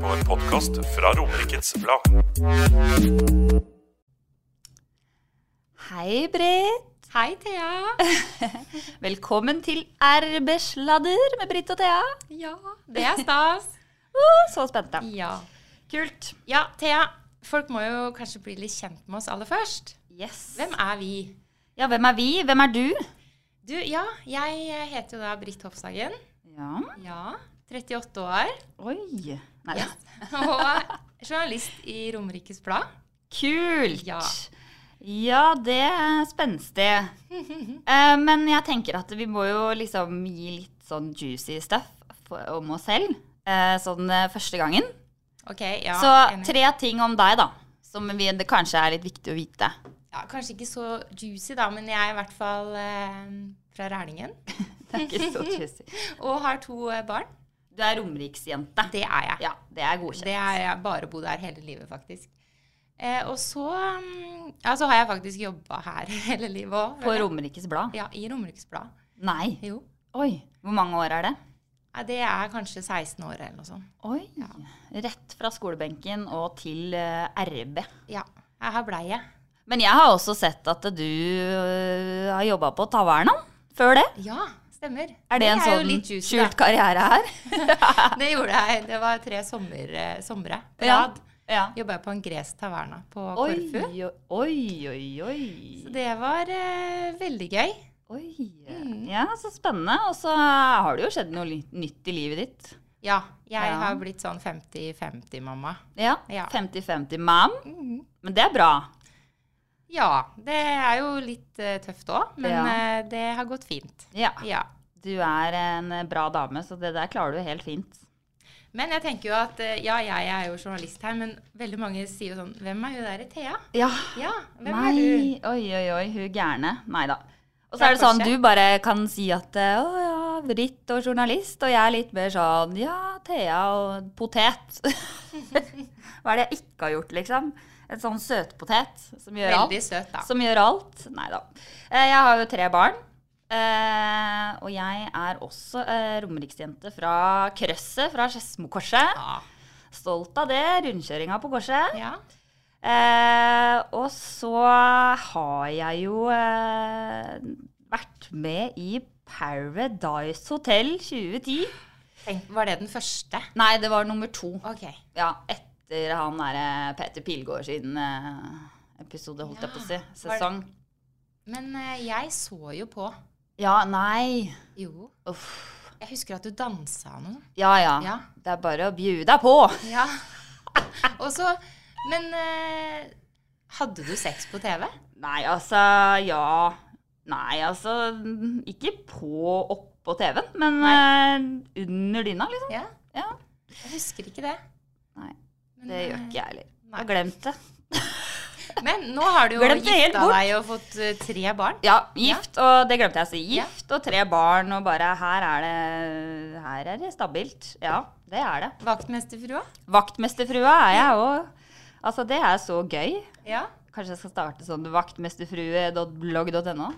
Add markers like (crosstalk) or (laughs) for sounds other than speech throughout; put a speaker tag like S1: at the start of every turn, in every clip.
S1: På en podkast fra Romerikes Blad.
S2: Hei, Britt.
S3: Hei, Thea. (laughs)
S2: Velkommen til RB-sladder med Britt og Thea.
S3: Ja, det er stas. (laughs)
S2: Uh, så spente.
S3: Ja.
S2: Kult.
S3: ja, Thea. Folk må jo kanskje bli litt kjent med oss aller først.
S2: Yes.
S3: Hvem er vi?
S2: Ja, hvem er vi? Hvem er du?
S3: Du, ja, jeg heter jo da Britt Hofshagen.
S2: Ja.
S3: Ja, 38 år.
S2: Oi. Nei,
S3: Ja. (laughs) Og journalist i Romerikes Blad.
S2: Kult.
S3: Ja.
S2: Ja, det er spenstig. (laughs) Eh, men jeg tenker at vi må jo liksom gi litt sånn juicy stuff for, om oss selv. eh, sånn eh, første gangen.
S3: Ok, ja.
S2: Så tre ting om deg, da. Som vi, det kanskje er litt viktig å vite.
S3: ja, kanskje ikke så juicy, da, men jeg er i hvert fall eh, fra Rælingen. (laughs)
S2: Det er ikke så juicy.
S3: Og har to eh, barn.
S2: Du er romeriksjente.
S3: Det er jeg.
S2: Ja, det er godkjent.
S3: Det er jeg bare bo her hele livet, faktisk. Eh, og så mm, ja, så har jeg faktisk jobba her (laughs) hele livet òg.
S2: På Romerikes Blad?
S3: Ja, i Romerikes Blad.
S2: Nei.
S3: Jo.
S2: Oi. Hvor mange år er det?
S3: Ja, det er kanskje 16 år eller noe sånt.
S2: Oi. Ja. Rett fra skolebenken og til eh, RB.
S3: Ja, her blei jeg.
S2: Men jeg har også sett at du øh, har jobba på Taverna før det.
S3: Ja, stemmer.
S2: Er det, en
S3: er
S2: sånn
S3: juicy,
S2: skjult karriere her? (laughs)
S3: Det gjorde jeg. Det var tre sommer, eh, somre på
S2: Ja.
S3: rad.
S2: ja.
S3: Jobba jeg på en gresk taverna på
S2: Oi,
S3: Korfu.
S2: oi, oi, oi.
S3: Så det var eh, veldig gøy.
S2: Oi.
S3: Mm.
S2: Ja, så spennende. Og så har det jo skjedd noe nytt i livet ditt.
S3: Ja, jeg
S2: Ja.
S3: har blitt sånn 50-50-mamma.
S2: Ja.
S3: Ja.
S2: 50-50 mam.
S3: Mhm.
S2: Men det er bra.
S3: Ja, det er jo litt uh, tøft òg, men
S2: Ja.
S3: uh, det har gått fint.
S2: Ja.
S3: Ja.
S2: Du er en bra dame, så det der klarer du helt fint.
S3: Men jeg tenker jo at eh, ja, jeg er jo journalist her, men veldig mange sier jo sånn Hvem er hun der Thea?
S2: Ja.
S3: Ja, hvem
S2: Nei,
S3: er du?
S2: oi, oi, oi, hun gærne. Nei da. Og så er det sånn, du bare kan si at å ja, vritt og journalist, og jeg er litt mer sånn ja, Thea og potet. (laughs) Hva er det jeg ikke har gjort, liksom? En sånn søtpotet som gjør alt.
S3: Veldig søt, da.
S2: Som gjør alt. Nei da. Eh, Jeg har jo tre barn. eh, Og jeg er også eh, romeriksjente fra Krøsset, fra Skedsmokorset.
S3: Ja.
S2: Stolt av det. Rundkjøringa på korset.
S3: ja.
S2: Og så har jeg jo vært med i Paradise Hotel 2010.
S3: Tenk, var det den første?
S2: Nei, det var nummer to.
S3: Okay.
S2: Ja, etter han derre Peter Pilgaard sin eh, episode, holdt jeg på å si. Sesong.
S3: Men eh, jeg så jo på.
S2: Ja, nei.
S3: Jo.
S2: Uff.
S3: Jeg husker at du dansa noe.
S2: Ja, ja
S3: Ja.
S2: Det er bare å bjude deg på.
S3: Ja. (laughs) Og så Men eh, hadde du sex på TV?
S2: Nei, altså Ja. Nei, altså Ikke på oppå TV-en, men eh, under dyna, liksom.
S3: Ja.
S2: Ja.
S3: Jeg husker ikke det.
S2: Nei,
S3: Men,
S2: det gjør
S3: eh,
S2: ikke jeg heller. Jeg har glemt det. (laughs)
S3: Men nå har du jo
S2: Glemt
S3: gifta deg og fått eh, tre barn.
S2: Ja, gift, og det glemte jeg å si.
S3: Ja.
S2: Gift og tre barn, og bare her er det Her er det stabilt. Ja, det er det.
S3: Vaktmesterfrua?
S2: Vaktmesterfrua er jeg òg. Altså, det er så gøy.
S3: Ja.
S2: Kanskje jeg skal starte sånn vaktmesterfrue.blogg.no?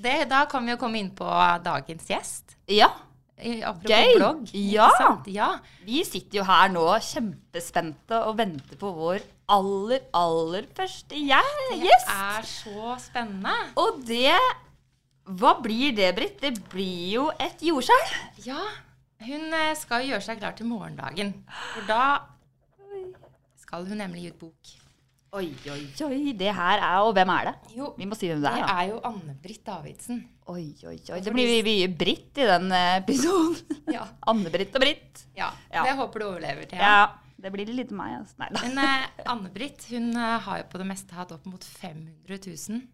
S3: Da kan vi jo komme inn på dagens gjest.
S2: Ja.
S3: Eh, Apropos
S2: Gøy.
S3: blogg.
S2: Ja.
S3: ja.
S2: Vi sitter jo her nå kjempespente og venter på vår aller, aller første gjest.
S3: Det er så spennende.
S2: Og det Hva blir det, Britt? Det blir jo et jordskjelv.
S3: Ja, hun skal skal gjøre seg klar til morgendagen. For da skal hun nemlig gi ut bok.
S2: Oi, oi, oi. Det her er Og hvem er det?
S3: Jo,
S2: Vi må si hvem det
S3: det
S2: er, da.
S3: er jo Anne-Britt Davidsen.
S2: Oi, oi, oi. Det blir mye Britt i den eh, episoden.
S3: Ja. (laughs)
S2: Anne-Britt og Britt.
S3: ja.
S2: Ja.
S3: Det håper du overlever til.
S2: Ja. Det blir litt meg, altså. Nei da.
S3: Men eh, Anne-Britt hun eh, har jo på det meste hatt opp mot 500 000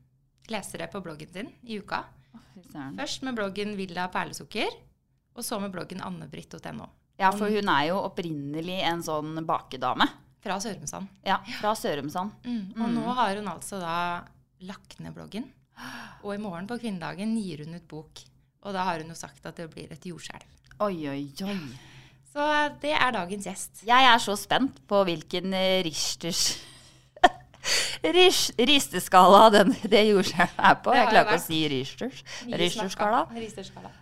S3: lesere på bloggen sin i uka.
S2: Oh.
S3: Først med bloggen Villa perlesukker, og så med bloggen annebritt.no.
S2: Ja, for hun er jo opprinnelig en sånn bakedame.
S3: Fra Sørumsand.
S2: Ja, fra Sørumsand.
S3: Mm. Og nå har hun altså da lagt ned bloggen. Og i morgen på kvinnedagen gir hun ut bok. Og da har hun jo sagt at det blir et jordskjelv.
S2: Oi, oi, oi.
S3: Så det er dagens gjest.
S2: Jeg er så spent på hvilken eh, Richters (laughs) Risteskala den, det jordskjelvet er på. Jeg klarer ikke å si Richters. Richterskala.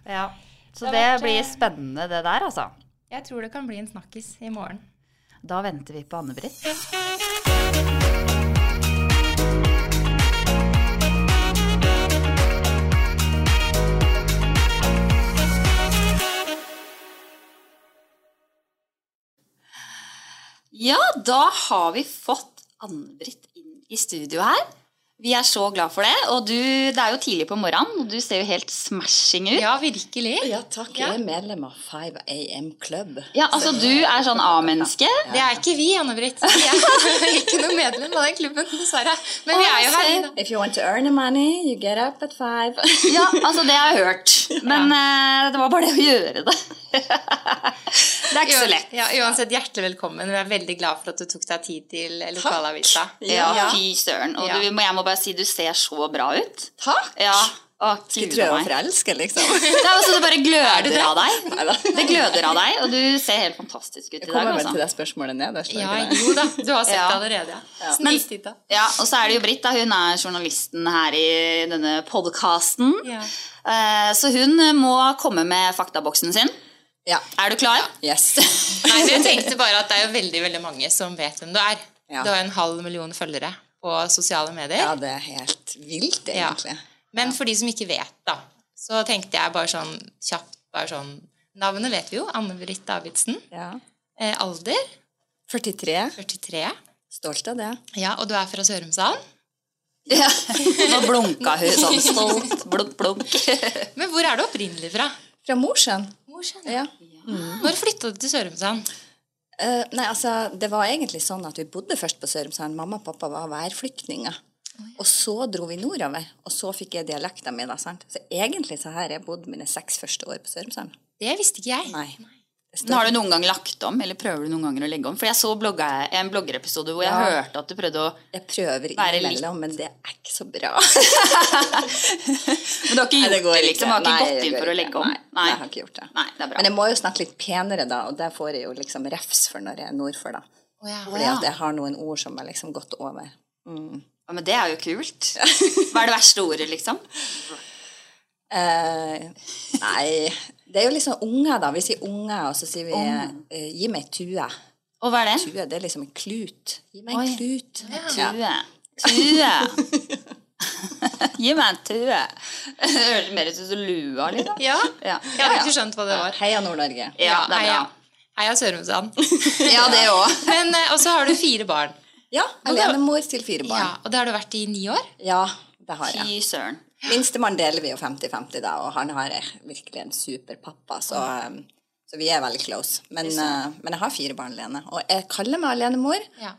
S2: Ja. Så
S3: Det
S2: det, blir
S3: eh,
S2: spennende, det der, altså.
S3: Jeg tror det kan bli en snakkis i morgen.
S2: Da venter vi på Anne-Britt. Ja, da har vi fått Anne-Britt inn i studio her. Vi er så glad for det. Og du, det er jo tidlig på morgenen, og du ser jo helt smashing ut.
S3: Ja, virkelig.
S4: Ja, takk. Jeg er medlem av 5 AM Club.
S2: Ja, altså du er sånn A-menneske.
S3: Det er ikke vi, Anne-Britt. (laughs) Vi er ikke noe medlem av den klubben, dessverre. Men vi er jo her, da.
S4: If you want to earn the money, you get up at five. (laughs)
S2: Ja, altså det har jeg hørt. Men uh, det var bare det å gjøre det. (laughs) det er ikke så lett.
S3: Ja, uansett, hjertelig velkommen. Vi er veldig glad for at du tok deg tid til lokalavisa.
S2: Ja, fy søren. Og
S3: Ja.
S2: du, må- jeg må bare si du ser så bra ut.
S4: Takk!
S2: Ja. Å,
S4: Skulle tro jeg var forelska, liksom. (laughs)
S2: Det er altså, det bare gløder av deg.
S4: Neida.
S2: Det gløder av deg, og du ser helt fantastisk ut i
S4: Jeg kommer vel til
S2: Altså.
S4: det spørsmålet nederst.
S3: Ja,
S4: det?
S3: jo da. Du har sett
S2: Ja.
S3: det allerede. Ja. Men,
S2: Ja, og så er det jo Britt, da. Hun er journalisten her i denne podkasten.
S3: Ja.
S2: Så hun må komme med faktaboksen sin.
S4: Ja.
S2: Er du klar?
S4: Yes. (laughs)
S3: Nei, men jeg tenkte bare at det er jo veldig veldig mange som vet hvem du er.
S4: Ja.
S3: Du har en halv million følgere på sosiale medier.
S4: Ja, det er helt vilt,
S3: Ja.
S4: egentlig.
S3: Men for de som ikke vet, da, så tenkte jeg bare sånn kjapt bare sånn Navnet vet vi jo. Anne-Britt Davidsen.
S4: Ja.
S3: Eh, alder
S4: 43.
S3: 43.
S4: Stolt av det.
S3: Ja, og du er fra Sørumsand.
S2: Ja. (laughs) Nå blunka hun sånn stolt. Blunk, blunk.
S3: Men hvor er du opprinnelig fra?
S4: Fra Mosjøen.
S3: Mosjøen.
S4: Ja.
S3: Når flytta du til Sørumsand?
S4: Eh, nei, altså, det var egentlig sånn at vi bodde først på Sørumsand. Mamma og pappa var værflyktninger. Og så dro vi nordover, og så fikk jeg dialekten min. da, sant? Så egentlig så her har jeg bodd mine seks første år på Sørumsand.
S3: Det visste ikke jeg.
S4: Nei. Det
S2: Men har du noen gang lagt om, eller prøver du noen ganger å legge om? For jeg så blogga, en bloggerepisode hvor jeg
S4: Ja.
S2: hørte at du prøvde å
S4: Jeg prøver
S2: Være litt-
S4: innimellom, men det er ikke så bra. (laughs)
S2: Men du har ikke
S4: Nei,
S2: gjort det, liksom? Du Har ikke
S4: Nei,
S2: gått inn for å
S4: ikke.
S2: legge om?
S4: Nei, jeg har ikke gjort det.
S2: Nei, det er bra.
S4: Men jeg må jo snakke litt penere, da, og det får jeg jo liksom refs for når jeg er nordfor, da.
S3: Oh, ja.
S4: Fordi at jeg har noen ord som er liksom gått over.
S2: Ja, men det er jo kult. (laughs) Hva er det verste ordet, liksom?
S4: Uh, nei, det er jo liksom unger, da. Vi sier unger, og så sier vi uh, 'gi meg tue'.
S2: Og hva er det?
S4: Tue, det er liksom en klut. Gi meg en
S2: Oi.
S4: klut.
S2: Tue. Tue. (laughs) Gi meg en tue. Det høres mer ut som lua, liksom.
S3: Ja?
S2: Ja,
S3: Jeg hadde ikke skjønt hva det var.
S4: Heia Nord-Norge.
S2: Ja, det er bra.
S3: Heia Sørumsand. (laughs)
S2: Ja, det òg. (laughs)
S3: Men, eh, og så har du fire barn.
S4: Ja, alenemor til fire barn.
S3: Ja, og det har du vært i ni år?
S4: Ja, det har jeg.
S2: Fy søren.
S4: Minstemann deler vi jo 50-50, da, og han har virkelig en superpappa, så, um, så vi er veldig close. Men, uh, men jeg har fire barn alene, og jeg kaller meg alenemor.
S3: Ja.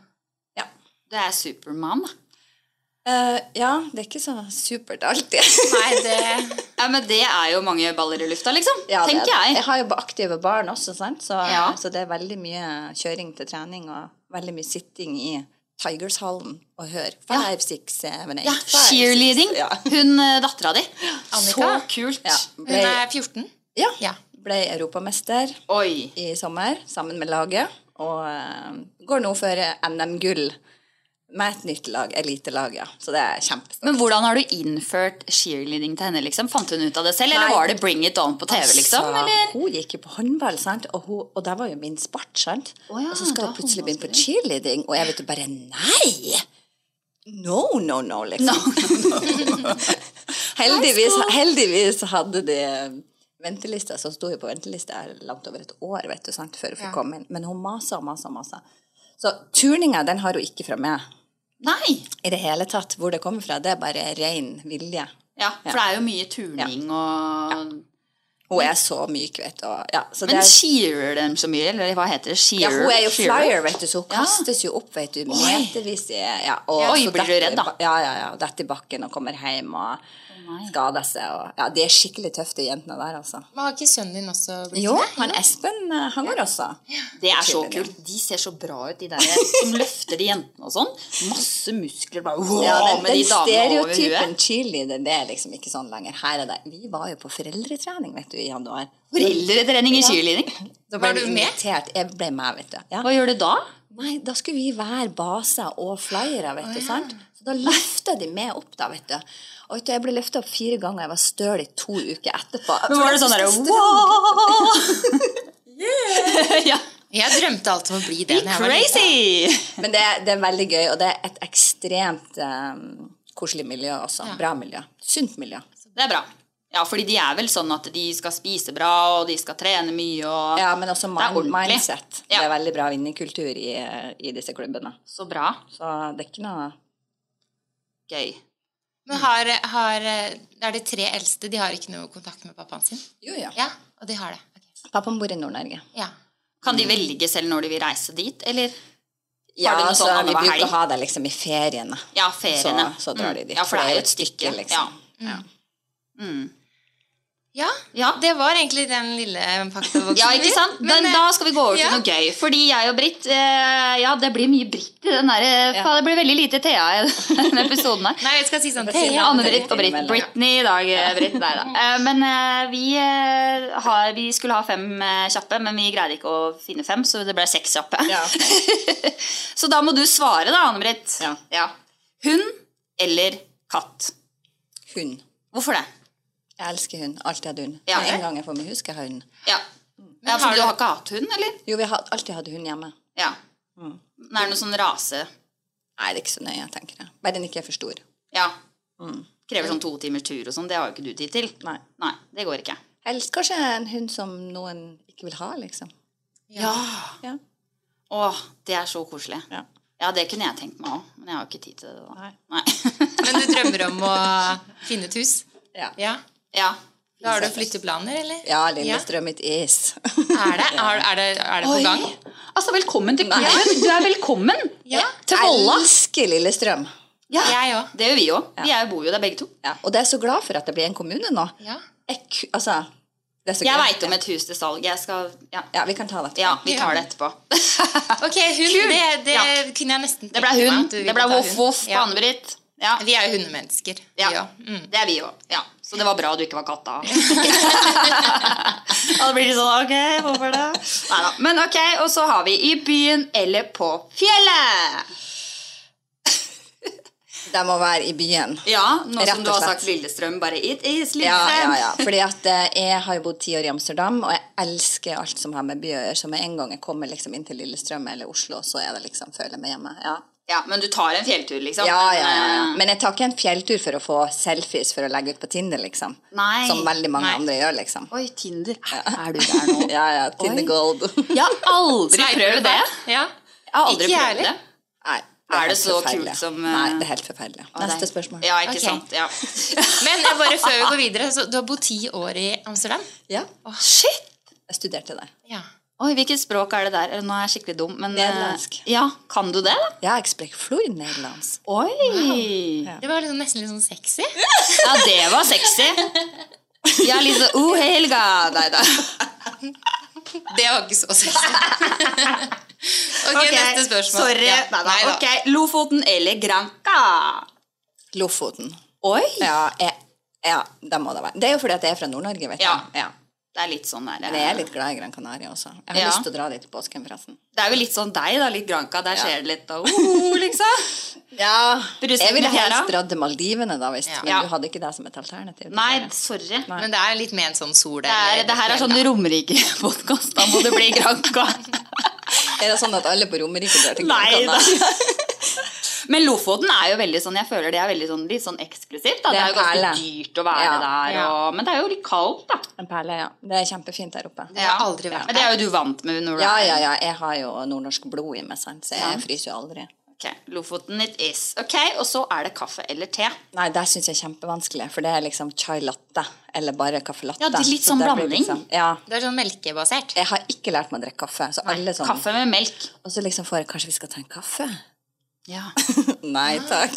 S4: Ja.
S2: Du er supermann.
S4: Uh, ja, det er ikke så supert alltid. (laughs)
S3: Nei, det
S2: Ja, men det er jo mange baller i lufta, liksom.
S4: Ja, er
S2: tenker
S4: det.
S2: jeg.
S4: Jeg har jo aktive barn også, sant? Så,
S2: Ja.
S4: så det er veldig mye kjøring til trening og veldig mye sitting i Tigershallen og høre five, six, seven, eight,
S2: Ja,
S4: five,
S2: cheerleading.
S4: six. Ja.
S2: Hun eh, dattera di.
S3: Annika?
S2: Så kult.
S4: Ja,
S3: Hun er 14.
S4: ja,
S3: Ja.
S4: ble europamester
S2: Oi.
S4: i sommer sammen med laget, og uh, går nå for NM-gull med et nytt lag, elitelag, ja. Så det er kjempestort.
S2: Men hvordan har du innført cheerleading til henne? liksom? Fant hun ut av det selv, eller var det bring it on på TV? liksom?
S4: Altså,
S2: Eller?
S4: Hun gikk jo på håndball, sant? Og, hun, og det var jo min sport. sant?
S2: Oh, ja,
S4: og så skal hun plutselig begynne på cheerleading, og jeg vet jo bare nei! No, no, no, liksom. (laughs) heldigvis, heldigvis hadde de ventelista, så sto jo på ventelista langt over et år vet du, sant, før hun fikk komme inn. Men hun masa og masa og masa. Så turninga den har hun ikke fra meg
S2: Nei.
S4: i det hele tatt. Hvor det kommer fra, det er bare ren vilje.
S2: Ja, for det er jo mye turning og
S4: Hun er så myk, vet du. og- Ja, så
S2: Men
S4: er,
S2: shearer dem så mye, eller hva heter det? Shearer?
S4: ja, hun er jo
S2: shearer?
S4: flyer, vet du, så hun
S2: Ja.
S4: kastes jo opp, vet du, metervis i ja, og
S2: Oi, blir du redd da?
S4: Ja, ja, ja. Detter i bakken og kommer hjem og skader seg. Og, ja, de er skikkelig tøffe, de jentene der, altså.
S3: Men har ikke sønnen din også blitt
S4: Jo, han Espen, eh, han går også.
S2: Det er så kult. De ser så bra ut, de der som løfter de jentene og sånn. Masse muskler bare wow,
S4: Ja, den,
S2: med de damene over
S4: stereotypen
S2: huet.
S4: cheerleader, det er liksom ikke sånn lenger. Her er det. Vi var jo på foreldretrening, vet du, i januar.
S2: Foreldretrening i cheerleading.
S4: Da
S3: Var
S4: ble
S3: du
S4: vi
S3: med?
S4: invitert. Jeg ble med, vet du. Ja.
S2: Hva gjør du da?
S4: Nei, da skulle vi være baser og flyere, vet du, sant? Så da løfta de meg opp, da, vet du. Og vet du, jeg ble løfta opp fire ganger, jeg var støl i to uker etterpå.
S2: Men var det sånn derre wow! (laughs) ja.
S3: Jeg drømte alltid om å bli det.
S2: Be
S3: når jeg var
S2: crazy!
S4: Men det, det er veldig gøy, og det er et ekstremt um, koselig miljø også. Bra miljø. Sunt miljø.
S2: Det er bra. Ja, fordi de er vel sånn at de skal spise bra, og de skal trene mye, og
S4: Ja, men også
S2: Det
S4: mind,
S2: ordentlig.
S4: mindset.
S2: Ja.
S4: Det er veldig bra vinnerkultur i, i disse klubbene.
S2: Så bra.
S4: Så det er ikke noe
S2: Gøy.
S3: Men har, har Er de tre eldste De har ikke noe kontakt med pappaen sin?
S4: Jo, ja.
S3: Ja, og de har det. Okay.
S4: Pappaen bor i Nord-Norge.
S3: Ja.
S2: Kan de velge selv når de vil reise dit, eller?
S4: Ja,
S2: de noe
S4: altså,
S2: sånn
S4: vi bruker
S2: helg?
S4: å ha det liksom i feriene.
S2: Ja, feriene.
S4: Så, så drar de dit.
S2: Ja, for det er jo et
S4: stykke, liksom.
S2: Ja. Mm.
S3: Ja,
S2: Ja.
S3: det var egentlig den lille faktaboksen.
S2: Ja, ikke sant?
S3: Men,
S2: Men,
S3: eh,
S2: da skal vi gå over til
S3: ja.
S2: noe gøy. Fordi jeg og Britt eh, Ja, det blir mye Britt i den der ja. Det blir veldig lite Thea i (laughs) denne episoden her.
S3: Nei, jeg skal si sånn Thea.
S2: Anne-Britt og Britt. Britney i dag, eh, Britt. Nei da. (laughs) Eh, Men eh, vi, eh, har, vi skulle ha fem eh, kjappe, men vi greide ikke å finne fem, så det ble seks kjappe.
S4: Ja. (laughs)
S2: så da må du svare, da, Anne-Britt.
S4: Ja.
S2: Hund eller katt?
S4: Hund.
S2: Hvorfor det?
S4: Jeg elsker hund. Alltid hatt hund.
S2: Ja.
S4: En gang jeg får meg hus, skal jeg ha hund.
S2: Ja, Men for
S3: har
S2: du
S3: du-
S2: har ikke hatt hund, eller?
S4: Jo, vi har alltid hatt hund hjemme.
S2: Ja.
S4: Mm.
S2: Men Er det noe sånn rase?
S4: Nei, det er ikke så nøye, tenker jeg. Bare den ikke er for stor.
S2: Ja.
S4: Mm.
S2: Krever sånn to timers tur og sånn. Det har jo ikke du tid til.
S4: Nei.
S2: Nei, det går ikke.
S4: Helst kanskje en hund som noen ikke vil ha, liksom.
S2: Ja.
S4: Ja.
S2: Åh, det er så koselig.
S4: Ja.
S2: Ja, det kunne jeg tenkt meg òg, men jeg har jo ikke tid til det. da.
S4: Nei.
S2: Nei. (laughs)
S3: Men du drømmer om å finne et hus?
S4: Ja.
S3: Ja.
S2: Ja.
S3: Da har du flytteplaner, eller?
S4: Ja, Lillestrøm it is. (laughs)
S3: Er det? Er, er det, er det på gang?
S2: Altså, velkommen til klubben! Du er velkommen
S3: Ja.
S2: til Jeg
S4: Elsker Lillestrøm.
S2: Ja,
S3: Jeg òg.
S2: det gjør vi òg. Vi er, bor jo der begge to.
S4: Ja. Og det er så glad for at det blir en kommune nå.
S3: Ja.
S4: Jeg, altså, det så
S2: Jeg veit om et hus til salg. Jeg skal Ja,
S4: Ja, vi kan ta det etterpå.
S2: ja vi tar det etterpå. (laughs) (laughs)
S3: Ok,
S2: hun.
S3: Det, det
S2: Ja.
S3: kunne jeg nesten tenke meg
S2: Det ble
S3: hun.
S2: Det
S3: ble
S2: voff-voff på Anne-Britt. Ja.
S3: Vi er jo hundemennesker.
S2: Ja.
S3: Ja. Mm.
S2: det er vi òg. Ja. Så det var bra du ikke var katta. (laughs) da blir det sånn Ok, hvorfor det? Neida. Men ok, og så har vi i byen eller på fjellet. (laughs)
S4: Det må være i byen.
S2: Ja, nå som du har sagt Lillestrøm, bare it is
S4: Ja, ja, ja. Fordi at eh, jeg har jo bodd ti år i Amsterdam, og jeg elsker alt som har med by å gjøre. Så med en gang jeg kommer liksom inn til Lillestrøm eller Oslo, så er det liksom føler jeg meg hjemme. Ja.
S2: Ja, men du tar en fjelltur, liksom?
S4: Ja, ja, ja, ja.
S2: Men,
S4: Men jeg tar ikke en fjelltur for å få selfies for å legge ut på Tinder, liksom.
S2: Nei.
S4: Som veldig mange
S3: Nei.
S4: andre gjør, liksom.
S2: Oi, Tinder. (laughs) Er du der nå? (laughs)
S4: Ja, ja. Tinder
S2: Oi.
S4: gold. (laughs)
S2: Jeg har aldri prøvd det.
S3: Ja.
S2: Jeg har aldri
S3: Ikke
S2: prøvd det.
S3: Nei.
S4: Nei.
S2: Er det så kult som, uh...
S4: Nei, det er helt forferdelig. Neste
S2: er-
S4: spørsmål.
S2: Ja, ikke
S3: okay.
S2: sant. Ja.
S3: Men eh, bare før vi går videre, så du har bodd ti år i Amsterdam?
S4: Ja,
S2: Shit!
S4: jeg studerte der.
S3: Ja.
S2: Oi, hvilket språk er det der? Nå er jeg skikkelig dum. Men, eh,
S4: Nederlandsk.
S2: Ja, Kan du det? da?
S4: Ja, jeg snakker fluid nederlandsk.
S2: Oi!
S3: Det var liksom, nesten litt sånn sexy. (laughs)
S2: Ja, det var sexy. Ja, litt sånn oh, Helga. Nei da.
S3: Det var ikke så sexy. (laughs) ok,
S2: Ok,
S3: neste spørsmål.
S2: Sorry.
S3: Ja.
S2: Nei da.
S3: Nei.
S2: Ok, Lofoten eller Granca?
S4: Lofoten.
S2: Oi!
S4: Ja, jeg, ja, det må det være. Det er jo fordi at jeg er fra Nord-Norge, vet du.
S2: Ja.
S4: Ja.
S2: Det er litt sånn der
S4: Men jeg er litt glad i Gran Canaria også. Jeg har
S2: Ja.
S4: lyst til å dra dit i påsken, forresten.
S2: Det er jo litt sånn deg, da. Litt Granca. Der
S4: Ja.
S2: skjer det litt og uh, liksom. (laughs)
S4: Ja, jeg ville helst dratt til Maldivene, da, visst.
S3: Ja.
S4: Men du hadde ikke det som et alternativ.
S2: Nei, sorry.
S3: Men det er litt ment sånn sol
S2: Det, er, det her er sånn Romerike-podkast. (laughs) Da må det bli Granca.
S4: Er det sånn at alle på Romerike drar til (laughs)
S2: Nei da. Men Lofoten er jo veldig sånn Jeg føler det er veldig sånn, litt sånn eksklusivt. Da.
S4: Det
S2: Det
S4: er
S2: jo ganske dyrt å være
S4: Ja.
S2: der.
S3: Ja.
S2: Og, men det er jo litt kaldt, da.
S4: En perle, ja. Det er kjempefint der oppe.
S3: Jeg har aldri vært
S2: Men det er jo du vant med når du
S4: Ja, ja, ja. Jeg har jo nordnorsk blod i meg, sant? så jeg fryser jo aldri.
S2: Ok, Lofoten it is. Ok, Og så er det kaffe eller te.
S4: Nei, det syns jeg er kjempevanskelig, for det er liksom chai latte eller bare kaffe latte.
S2: Ja, det er litt
S4: Så
S2: sånn
S4: så
S2: blanding.
S4: Liksom, ja.
S3: Det er sånn melkebasert.
S4: Jeg har ikke lært meg å drikke kaffe. Så alle sånn,
S2: Kaffe med melk.
S4: Og så liksom får jeg Kanskje vi skal ta en kaffe?
S2: Ja. (laughs)
S4: Nei takk.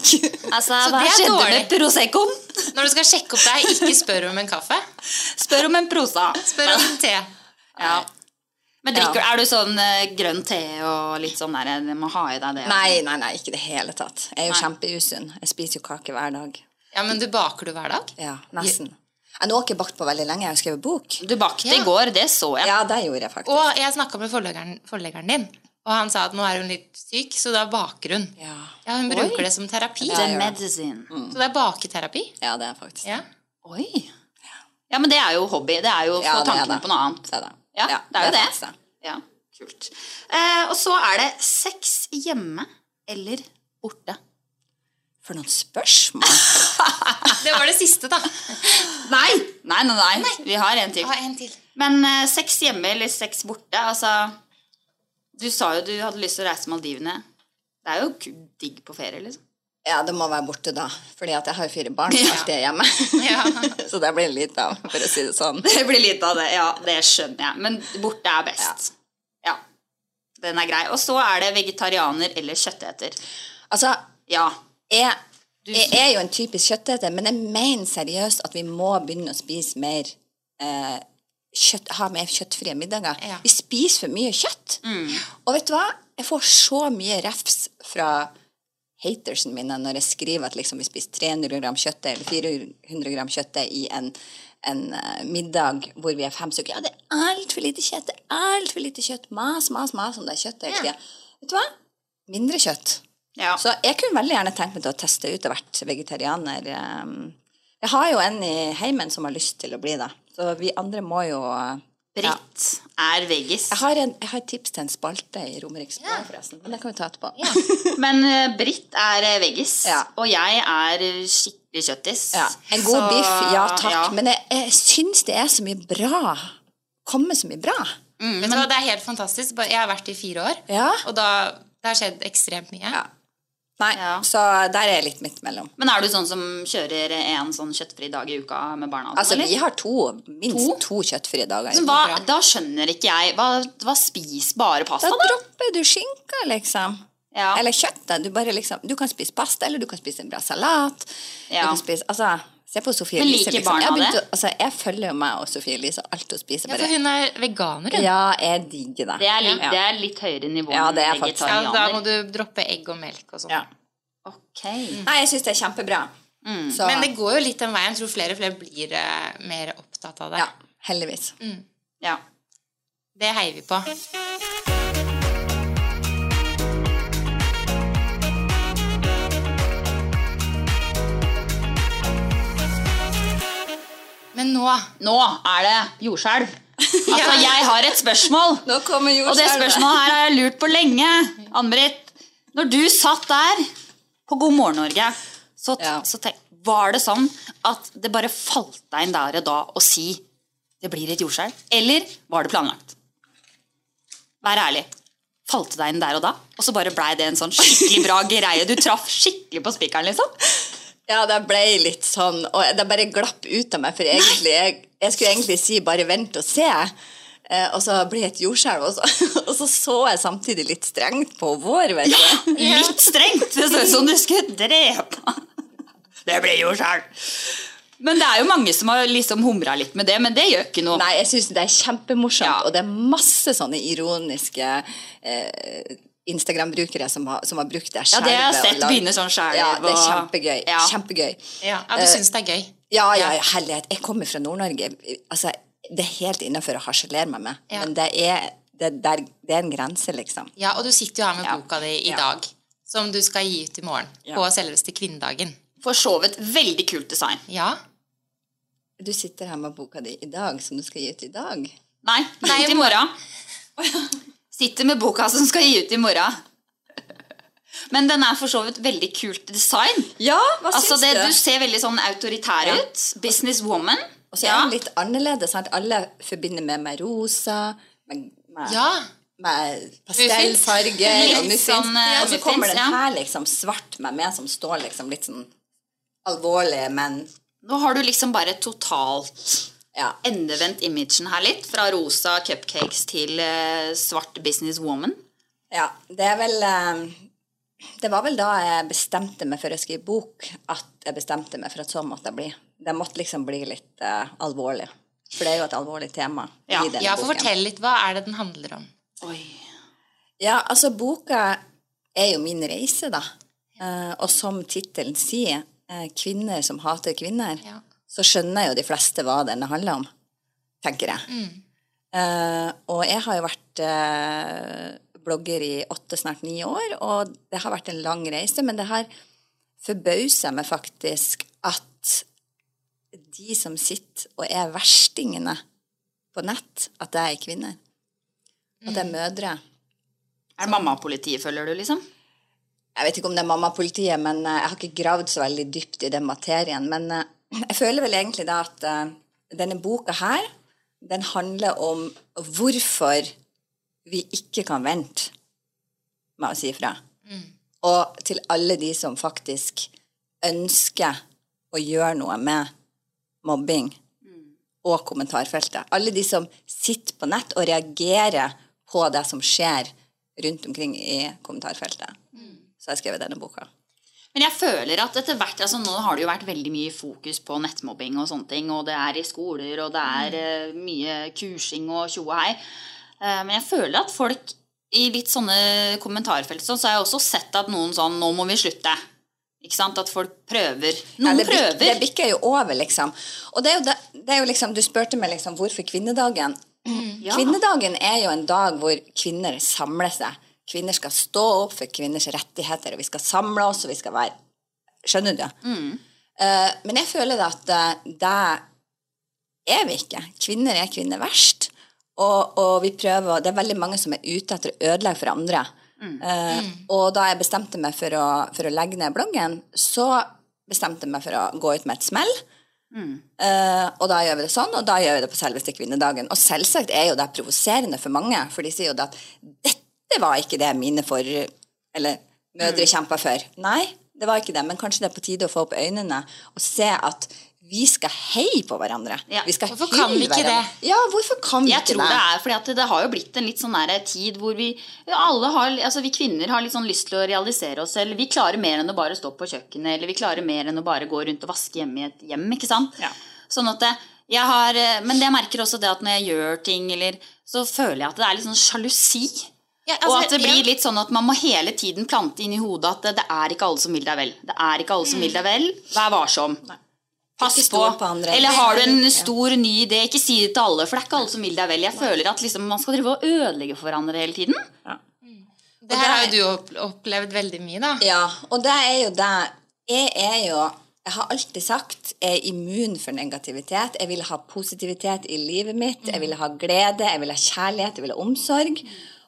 S2: Altså,
S3: Så
S2: hva
S3: det
S2: skjedde
S3: dårlig.
S2: med Proseccoen?
S3: Når du skal sjekke opp deg, ikke spør om en kaffe.
S2: Spør om en prosa.
S3: Spør om en te.
S2: Ja. Men drikker,
S4: Ja.
S2: er du sånn eh, grønn te og litt sånn der, det må ha i deg det?
S4: Nei, nei, nei, ikke i det hele tatt. Jeg er jo
S2: Nei.
S4: kjempeusunn. Jeg spiser jo kake hver dag.
S3: Ja, men du baker du hver dag?
S4: Ja, nesten. Jeg nå har ikke bakt på veldig lenge. Jeg har skrevet bok.
S2: Du bakte
S3: Ja.
S2: i går, det så jeg.
S4: Ja, det gjorde jeg faktisk.
S3: Og jeg snakka med forleggeren, forleggeren din, og han sa at nå er hun litt syk, så da baker hun.
S4: Ja.
S3: Ja, Hun bruker det som terapi.
S4: Det er
S2: medicine.
S3: Så det er baketerapi.
S4: ja, det er faktisk
S3: Ja.
S2: Oi. Ja, men det er jo hobby. Det er jo å
S4: Ja,
S2: få
S4: er
S2: tankene på noe annet.
S4: Det er det.
S2: Ja, det er jo det.
S4: faktisk det.
S2: Ja, kult. Eh, og så er det sex hjemme eller borte.
S4: For noen spørsmål! (laughs)
S3: Det var det siste, da.
S2: Nei! Nei, nei, nei. Vi har en til.
S3: Ah, en til.
S2: Men eh, sex hjemme eller sex borte, altså Du sa jo du hadde lyst til å reise til Maldivene. Det er jo digg på ferie, liksom.
S4: Ja, det må være borte da. Fordi at jeg har jo fire barn som alltid er hjemme. (laughs)
S3: Ja. (laughs)
S4: Så det blir litt av, for å si det sånn. (laughs)
S2: Det blir litt av det, ja. Det skjønner jeg. Men borte er best. Ja. Den er grei. Og så er det vegetarianer eller kjøtteter.
S4: Altså,
S2: Ja.
S4: jeg, jeg er jo en typisk kjøtteter, men jeg mener seriøst at vi må begynne å spise mer eh, kjøtt, ha mer kjøttfrie middager.
S3: Ja.
S4: Vi spiser for mye kjøtt. Og vet du hva? Jeg får så mye refs fra hatersen mine når jeg skriver at liksom vi spiser 300 gram kjøtt eller 400 gram kjøtt i en, en eh, middag hvor vi er fem stykker. Ja, det er altfor lite kjøtt. Det er altfor lite kjøtt. Mas, mas, mas om det er kjøtt hele tida. Vet du hva? Mindre kjøtt.
S2: ja.
S4: Så jeg kunne veldig gjerne tenkt meg til å teste ut og vært vegetarianer. Um, Jeg har jo en i heimen som har lyst til å bli det. Så vi andre må jo Britt ja.
S2: Er veggis.
S4: Jeg har, en, jeg har et tips til en spalte i Romeriks Blad, forresten. Men det kan vi ta etterpå.
S2: Men uh, Britt er eh, veggis,
S4: Ja.
S2: og jeg er eh, skikkelig kjøttis.
S4: Ja. En god
S2: Så,
S4: biff, ja takk.
S2: ja.
S4: Men jeg, jeg syns det er så mye bra. Kommer så mye bra.
S3: Mm, men, men, Det er helt fantastisk. Jeg har vært i fire år,
S4: Ja.
S3: og da, det har skjedd ekstremt mye.
S4: Nei,
S2: Ja.
S4: så der er jeg litt midt mellom.
S2: Men er du sånn som kjører en sånn kjøttfri dag i uka med barna?
S4: Altså,
S2: eller?
S4: vi har to, minst to, kjøttfrie dager.
S2: Men hva, da skjønner ikke jeg. Hva, hva spis bare pasta,
S4: Da
S2: da?
S4: dropper du skinka, liksom.
S2: Ja.
S4: Eller kjøttet. Du, liksom, du kan spise pasta, eller du kan spise en bra salat.
S2: Ja.
S4: Du kan spise, altså, se på Sofie
S2: Men
S4: Elise.
S2: liker
S4: Liksom.
S2: barna
S4: Jeg,
S2: det?
S4: å- altså, jeg følger jo meg og Sofie Elise, og alt hun spiser.
S3: Ja,
S4: Bare.
S3: for hun er veganer, hun.
S4: Ja, jeg digger det.
S2: Det er, litt,
S4: Ja.
S2: det er litt høyere nivå
S4: Ja, det er
S2: enn
S4: vegetarianer.
S3: Ja, da må du droppe egg og melk og sånn.
S4: Ja.
S2: Ok.
S4: Nei, jeg syns det er kjempebra. Så,
S3: Men det går jo litt den veien. Jeg tror flere og flere blir uh, mer opptatt av det.
S4: ja, heldigvis.
S2: Ja.
S3: Det heier vi på. Men nå
S2: Nå er det jordskjelv. (laughs) Altså, jeg har et spørsmål.
S4: Nå kommer
S2: Og det spørsmålet her har jeg lurt på lenge. Ann-Britt, når du satt der på God morgen Norge, så,
S4: Ja.
S2: så tenk, var det sånn at det bare falt deg inn der og da å si det blir et jordskjelv? Eller var det planlagt? Vær ærlig. Falt det deg inn der og da? Og så bare blei det en sånn skikkelig bra greie? Du traff skikkelig på spikeren, liksom?
S4: Ja, det ble litt sånn, og det bare glapp ut av meg, for egentlig, jeg, jeg skulle egentlig si bare vent og se. Eh, og så ble det et jordskjelv, og så, (laughs) og så så jeg samtidig litt strengt på vår, vet du.
S2: Litt strengt! Det så ut som du skulle drepe Det blir jordskjelv. Men det er jo mange som har liksom humra litt med det, men det gjør ikke noe.
S4: Nei, jeg syns det er kjempemorsomt,
S2: Ja.
S4: og det er masse sånne ironiske eh, Instagram-brukere som, har- som har brukt det
S2: Ja, det har jeg sett begynne sånn skjelv,
S4: Ja, det er kjempegøy.
S2: Ja.
S4: Kjempegøy.
S3: Ja, ja du syns det er gøy?
S4: Ja, ja, ja, herlighet. Jeg kommer fra Nord-Norge. Altså, det er helt innafor å harselere meg med,
S3: Ja.
S4: men det er, det, der, det er en grense, liksom.
S3: Ja, og du sitter jo her med
S4: Ja.
S3: boka di i
S4: Ja.
S3: dag, som du skal gi ut i morgen.
S4: Ja.
S3: På selveste kvinnedagen.
S2: For så vidt veldig kult design.
S3: Ja.
S4: Du sitter her med boka di i dag, som du skal gi ut i dag.
S2: Nei,
S3: Nei,
S2: i morgen. (laughs) Sitter med boka som skal gi ut i morgen. Men den er for så vidt veldig kult design.
S4: Ja, hva
S2: Altså
S4: syns
S2: det,
S4: du?
S2: Du ser veldig sånn autoritær
S4: Ja.
S2: ut. Businesswoman.
S4: Og så er den litt annerledes. Sant? Alle forbinder med meg rosa. Med, med
S3: Ja.
S4: med pastellfarger og muffins.
S2: sånn, eh,
S4: og så kommer den her liksom svart med meg som står liksom litt sånn alvorlig, men
S2: Nå har du liksom bare totalt
S4: ja.
S2: endevendt imagen her litt. Fra rosa cupcakes til eh, svart businesswoman.
S4: Ja, det er vel eh, Det var vel da jeg bestemte meg for å skrive bok, at jeg bestemte meg for at sånn måtte det bli. Det måtte liksom bli litt eh, alvorlig. For det er jo et alvorlig tema
S2: Ja,
S4: i denne
S3: Ja, for
S4: boken.
S3: fortell litt. Hva er det den handler om?
S2: Oi.
S4: Ja, altså boka er jo min reise, da. Eh, og som tittelen sier, 'Kvinner som hater kvinner',
S3: Ja.
S4: Så skjønner jo de fleste hva denne handler om, tenker jeg. Eh, og jeg har jo vært uh, blogger i åtte, snart ni år, og det har vært en lang reise, men det har forbausa meg faktisk at de som sitter og er verstingene på nett, at det er kvinner. At det er mødre.
S2: Er det mammapolitiet, føler du, liksom?
S4: Jeg vet ikke om det er mammapolitiet, men eh, jeg har ikke gravd så veldig dypt i den materien. Men jeg føler vel egentlig da at eh, denne boka her, den handler om hvorfor vi ikke kan vente med å si ifra. Og til alle de som faktisk ønsker å gjøre noe med mobbing og kommentarfeltet. Alle de som sitter på nett og reagerer på det som skjer rundt omkring i kommentarfeltet. Så har jeg skrevet denne boka.
S2: Men jeg føler at etter hvert, altså Nå har det jo vært veldig mye fokus på nettmobbing og sånne ting. Og det er i skoler, og det er eh, mye kursing og tjo og hei. Eh, men jeg føler at folk i litt sånne kommentarfelt sånn, så har jeg også sett at noen sånn Nå må vi slutte. Ikke sant? At folk prøver.
S4: Ja, det,
S2: prøver.
S4: det bikker jo over, liksom. Og det er jo, det, det er jo liksom, Du spurte meg liksom hvorfor kvinnedagen.
S2: Ja.
S4: Kvinnedagen er jo en dag hvor kvinner samler seg. Kvinner skal stå opp for kvinners rettigheter, og vi skal samle oss, og vi skal være Skjønner du? Eh, men jeg føler at uh, det er vi ikke. Kvinner er kvinner verst. Og, og vi prøver, det er veldig mange som er ute etter å ødelegge for andre. Eh, og da jeg bestemte meg for å, for å legge ned bloggen, så bestemte jeg meg for å gå ut med et smell. Eh, og da gjør vi det sånn, og da gjør vi det på selveste kvinnedagen. Og selvsagt er jo det provoserende for mange, for de sier jo det at dette var ikke det mine for, eller mødre kjempa for. Nei, det var ikke det, men kanskje det er på tide å få opp øynene og se at vi skal heie på hverandre.
S2: Ja,
S4: Vi skal
S3: hvorfor kan vi ikke
S4: hverandre. Ja, hvorfor kan vi
S2: Jeg
S4: ikke
S2: tror
S4: det?
S2: det er fordi at det har jo blitt en litt sånn tid hvor vi alle har, altså vi kvinner har litt sånn lyst til å realisere oss selv. Vi klarer mer enn å bare stå på kjøkkenet, eller vi klarer mer enn å bare gå rundt og vaske hjemme i et hjem, ikke sant? Sånn at det, jeg har, eh, men jeg merker også det at når jeg gjør ting, eller, så føler jeg at det er litt sånn sjalusi.
S3: Ja,
S2: og
S3: altså,
S2: at det blir litt sånn at man må hele tiden plante inn i hodet at det, det er ikke alle som vil deg vel. Det er ikke alle som vil deg vel. Vær varsom. Pass på.
S4: på andre.
S2: Eller har du en stor, ny idé, ikke si det til alle, for det er ikke alle som vil deg vel. Jeg føler at liksom, man skal drive og ødelegge for hverandre hele tiden.
S3: Det her har jo du opp- opplevd veldig mye, da.
S4: Ja, og det er jo det Jeg er jo Jeg har alltid sagt jeg er immun for negativitet. Jeg vil ha positivitet i livet mitt. Jeg vil ha glede, jeg vil ha kjærlighet, jeg vil ha omsorg.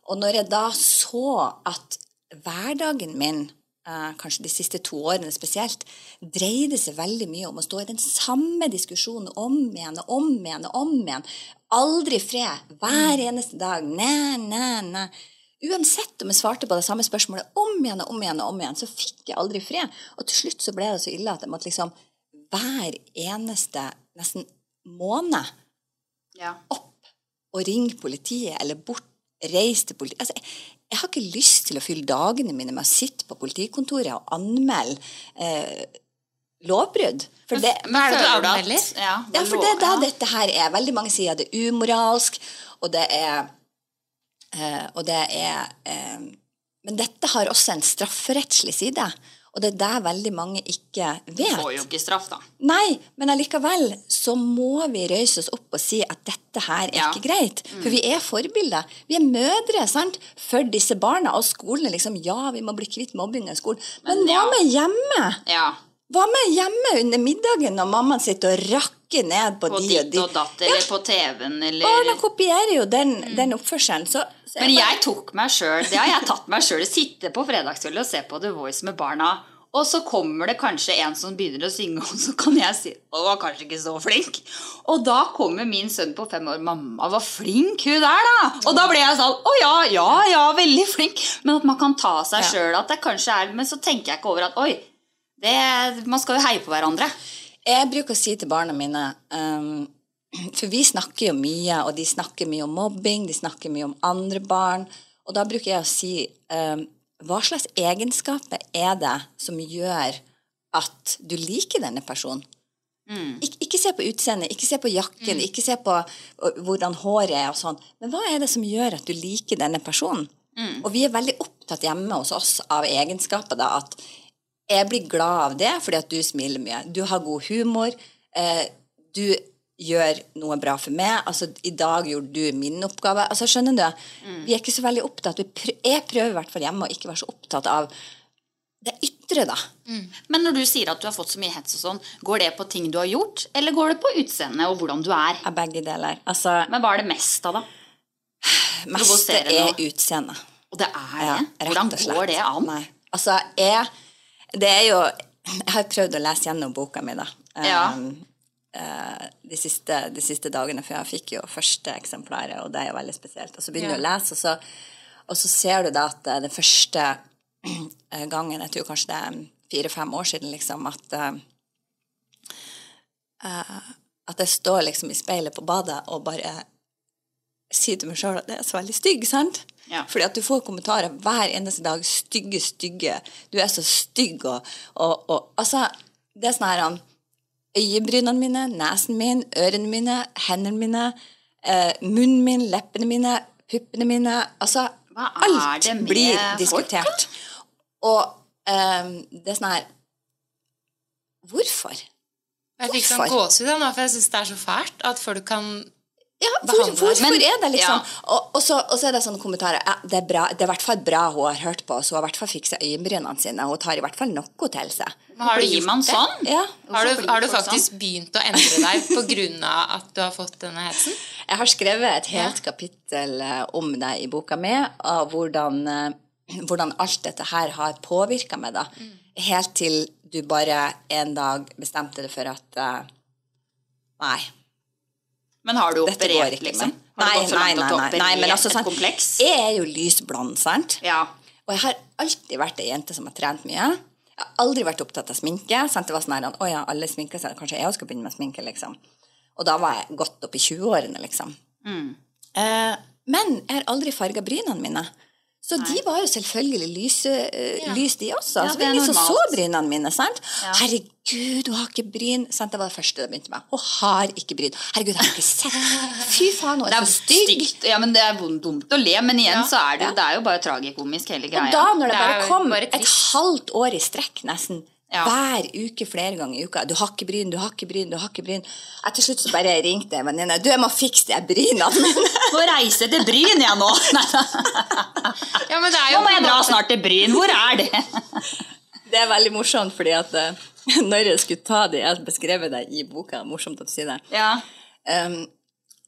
S4: Og når jeg da så at hverdagen min, eh, kanskje de siste to årene spesielt, dreide seg veldig mye om å stå i den samme diskusjonen om igjen og om igjen og om igjen. Aldri fred. Hver eneste dag. Næ, næ, næ. Uansett om jeg svarte på det samme spørsmålet om igjen og om igjen, og om igjen, så fikk jeg aldri fred. Og til slutt så ble det så ille at jeg måtte liksom hver eneste nesten måned opp og ringe politiet eller bort, reise til politi... Altså, jeg, jeg har ikke lyst til å fylle dagene mine med å sitte på politikontoret og anmelde eh, lovbrudd. For det,
S3: men, er det du anmelder?
S2: Ja,
S4: ja, for det er da
S2: ja.
S4: dette her er. Veldig mange sier at det er umoralsk, og det er eh, Og det er eh, Men dette har også en strafferettslig side. Og det er det veldig mange ikke vet.
S2: Du Får jo ikke straff, da.
S4: Nei, men allikevel så må vi røyse oss opp og si at dette her er
S2: Ja.
S4: ikke greit. For vi er forbilder. Vi er mødre sant? for disse barna. Og skolen er liksom Ja, vi må bli kvitt mobbing i skolen. Men,
S2: Men
S4: hva
S2: ja.
S4: med hjemme?
S2: Ja.
S4: Hva med hjemme under middagen når mammaen sitter og rakker ned på,
S2: På
S4: de og de?
S2: og datt, eller på TV-en, eller
S4: Barna kopierer jo den, den oppførselen. Så, så
S2: Men
S4: bare-
S2: jeg tok meg sjøl Det har jeg tatt meg sjøl. Sitte på fredagskvelden og se på The Voice med barna Og så kommer det kanskje en som begynner å synge, og så kan jeg si Å, var kanskje ikke så flink. Og da kommer min sønn på fem år. 'Mamma, var flink hun der, da!' Og da ble jeg sånn Å ja, ja, ja, veldig flink. Men at man kan ta seg
S4: Ja.
S2: sjøl at det kanskje er Men så tenker jeg ikke over at Oi, det, man skal jo heie på hverandre.
S4: Jeg bruker å si til barna mine um, For vi snakker jo mye, og de snakker mye om mobbing, de snakker mye om andre barn. Og da bruker jeg å si um, Hva slags egenskaper er det som gjør at du liker denne personen? Ik ikke se på utseendet, ikke se på jakken, ikke se på hvordan håret er og sånn. Men hva er det som gjør at du liker denne personen? Og vi er veldig opptatt hjemme hos oss av egenskaper. da, At jeg blir glad av det fordi at du smiler mye. Du har god humor. Eh, du gjør noe bra for meg. Altså, I dag gjorde du min oppgave. Altså, skjønner du? Vi er ikke så veldig opptatt vi prø Jeg prøver i hvert fall hjemme å ikke være så opptatt av det ytre, da.
S2: Men når du sier at du har fått så mye hets og sånn, går det på ting du har gjort, eller går det på utseendet og hvordan du er?
S4: Av begge deler. Altså,
S2: Men hva er det mest av, da?
S4: meste er utseendet.
S2: Og det er det?
S4: Ja,
S2: hvordan går det an?
S4: Nei. Altså, jeg Det er jo Jeg har prøvd å lese gjennom boka mi, da.
S2: Ja.
S4: Um, eh, de, siste, de siste dagene, for jeg fikk jo første eksemplaret, og det er jo veldig spesielt. Og så begynner du å lese, og så, og så ser du da at eh, den første eh, gangen, jeg tror kanskje det er fire-fem år siden, liksom, at eh, At jeg står liksom i speilet på badet og bare sier til meg sjøl at det er så veldig stygg, sant?
S2: Ja.
S4: Fordi at du får kommentarer hver eneste dag. Stygge, stygge. Du er så stygg og, og, og Altså, det er sånn her han Øyebrynene mine, nesen min, ørene mine, hendene mine, eh, munnen min, leppene mine, puppene mine Altså,
S2: Hva er
S4: alt
S2: det med
S4: blir
S2: folk,
S4: diskutert. Og eh, det er sånn her Hvorfor?
S3: Jeg fikk sånn gåsehud nå, for jeg syns det er så fælt at folk kan
S4: Ja, hvor, hvorfor
S2: Men-
S4: er det liksom
S2: ja.
S4: og, og, så, og så er det sånne kommentarer ja, det, er bra, det er i hvert fall bra hun har hørt på oss. Hun har i hvert fall fiksa øyenbrynene sine. Hun tar i hvert fall noe til seg.
S3: Men har du
S2: gitt
S3: gjort
S2: man
S3: det?
S2: sånn?
S4: Ja.
S3: Har du, har du
S2: faktisk
S3: faktisk begynt å endre deg pga. at du har fått denne hetsen? (laughs)
S4: Jeg har skrevet et helt kapittel eh, om deg i boka mi, og hvordan, eh, hvordan alt dette her har påvirka meg. da.
S2: Mm.
S4: Helt til du bare en dag bestemte deg for at eh, Nei.
S2: Men har du
S4: Dette
S2: operert, liksom? Har
S4: Nei, nei, nei, nei, nei, men altså sånn. Jeg er jo lysblond, sant?
S2: Ja.
S4: Og jeg har alltid vært ei jente som har trent mye. Jeg har aldri vært opptatt av sminke. Sant? Det var sånn her, å ja, alle sminker seg, kanskje jeg også skal begynne med sminke, liksom. Og da var jeg godt opp i 20-årene, liksom.
S2: Mm.
S4: Eh, men jeg har aldri farga brynene mine. Så de var jo selvfølgelig lyse, ja. lys, de også.
S2: Ja,
S4: så
S2: det er
S4: det ingen som så brynene mine. sant? Herregud, hun har ikke bryn. Sant? Det var det første det begynte med. Hun har ikke bryn. Herregud, jeg har ikke sett (laughs) Fy faen, hun er
S2: er
S4: så stygg.
S2: stygt. Ja, men det er dumt å le, men igjen så er det det er jo bare tragikomisk hele greia.
S4: Og da, når det,
S3: Det
S4: bare kom
S3: bare
S4: et halvt år i strekk, nesten,
S2: Ja.
S4: hver uke, flere ganger i uka Du har ikke bryn, du har ikke bryn, du har ikke bryn. Jeg til slutt så bare ringte en venninne. Du, jeg må fikse de brynene mine. (laughs)
S2: Må reise til Bryn, jeg nå! (laughs)
S3: Ja, men det er
S2: Nå
S3: jo
S2: må jeg dra snart til Bryn. Hvor er det? (laughs)
S4: Det er veldig morsomt, fordi at eh, når jeg skulle ta de Jeg har beskrevet det i boka, morsomt at du sier det.
S2: Ja.
S4: Um,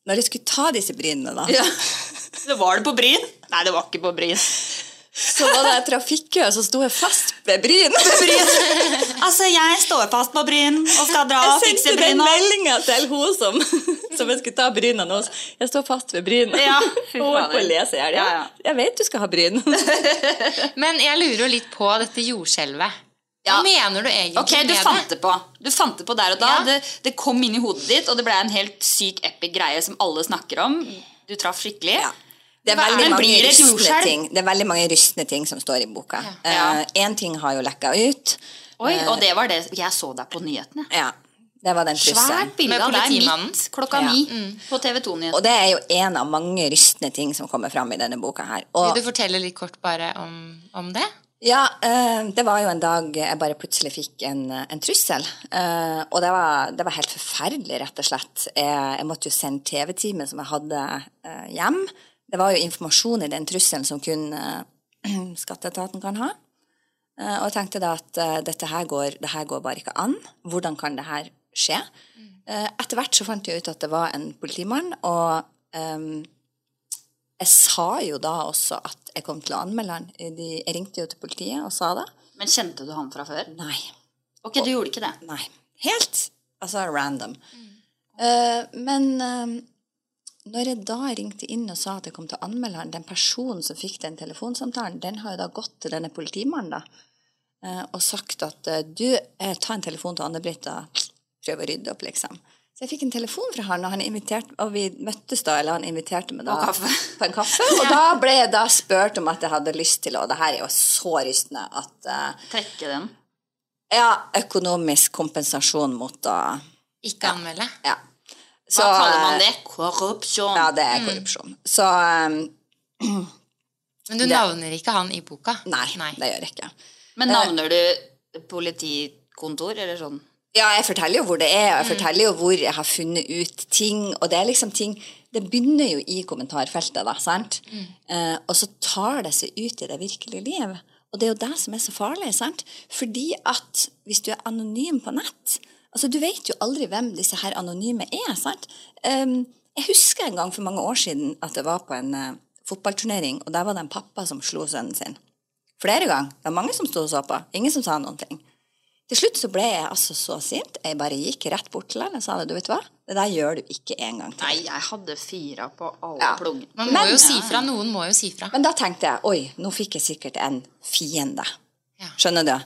S4: når jeg skulle ta disse brynene, da,
S2: ja. Så var det på Bryn? Nei, det var ikke på Bryn.
S4: Så var det trafikkø, så sto jeg fast ved bryn.
S2: Altså, jeg står fast på Bryn og skal dra og
S4: Jeg
S2: fikse
S4: sendte den
S2: Bryna.
S4: meldinga til hun som, som jeg skulle ta brynene hos. Jeg står fast ved bryn.
S2: Ja,
S4: Hun (laughs) holdt på å lese i hjel. Ja,
S2: Ja,
S4: jeg vet du skal ha bryn. (laughs)
S3: Men jeg lurer jo litt på dette jordskjelvet. Hva
S2: Ja.
S3: mener du egentlig
S2: Ok, du
S3: med
S2: fant
S3: det?
S2: på. Du fant det på der og da. Det, det kom inn i hodet ditt, og det ble en helt syk epic greie som alle snakker om. Du traff skikkelig.
S4: Ja. Det er, veldig mange rystende ting. det er veldig mange rystende ting som står i boka.
S2: Ja.
S4: uh, ting har jo lekka ut.
S2: Oi, og det var det Jeg så deg på nyhetene.
S4: Ja, det var den trusselen.
S2: Svært bilde av deg midt klokka
S4: Ja.
S2: mm. på TV 2-nyhetene.
S4: Og det er jo en av mange rystende ting som kommer fram i denne boka her. Og,
S3: Vil du fortelle litt kort bare om, om det?
S4: ja, uh, det var jo en dag jeg bare plutselig fikk en, en trussel. Uh, og det var, det var helt forferdelig, rett og slett. Jeg, jeg måtte jo sende TV-teamet som jeg hadde uh, hjem. Det var jo informasjon i den trusselen som kun eh, (clears throat) skatteetaten kan ha. Eh, og jeg tenkte da at eh, dette her går, det her går bare ikke an. Hvordan kan det her skje? Etter hvert så fant jeg ut at det var en politimann, og um, jeg sa jo da også at jeg kom til å anmelde han. Jeg ringte jo til politiet og sa det.
S2: Men kjente du han fra før?
S4: Nei.
S2: Ok, du gjorde ikke det?
S4: Nei. Helt altså random. Eh, men eh, når jeg da ringte inn og sa at jeg kom til å anmelde han, den personen som fikk den telefonsamtalen, den har jo da gått til denne politimannen da, eh, og sagt at eh, du, eh, ta en telefon til Anne-Britt og prøv å rydde opp, liksom. Så jeg fikk en telefon fra han, og, han inviterte, og vi møttes da, eller han inviterte meg da
S2: På kaffe.
S4: på en kaffe. Og (laughs) da ble jeg da spurt om at jeg hadde lyst til, og det her er jo så rystende, at uh,
S2: Trekke den?
S4: ja, økonomisk kompensasjon mot å
S3: Ikke anmelde.
S4: Ja.
S2: Hva kaller man
S4: eh,
S2: det? Korrupsjon.
S4: Ja, det er korrupsjon. Så um,
S3: Men du navner ikke han i boka?
S4: nei, det gjør jeg ikke.
S2: Men navner du politikontor, eller sånn?
S4: Ja, jeg forteller jo hvor det er, og jeg forteller jo hvor jeg har funnet ut ting. Og det er liksom ting Det begynner jo i kommentarfeltet, da, sant? Eh, og så tar det seg ut i det virkelige liv. Og det er jo det som er så farlig, sant? Fordi at hvis du er anonym på nett Altså, du vet jo aldri hvem disse her anonyme er, sant? Um, jeg husker en gang for mange år siden at det var på en uh, fotballturnering, og der var det en pappa som slo sønnen sin. Flere ganger. Det var mange som sto og så på. Ingen som sa noen ting. Til slutt så ble jeg altså så sint. Jeg bare gikk rett bort til han og sa det, du vet hva, det der gjør du ikke en gang til.
S2: Nei, jeg hadde fira på alle
S4: Ja.
S2: plugger.
S3: Man må
S4: Men-
S3: jo si fra. Noen må jo si fra.
S4: Men da tenkte jeg oi, nå fikk jeg sikkert en fiende.
S3: Ja.
S4: Skjønner du?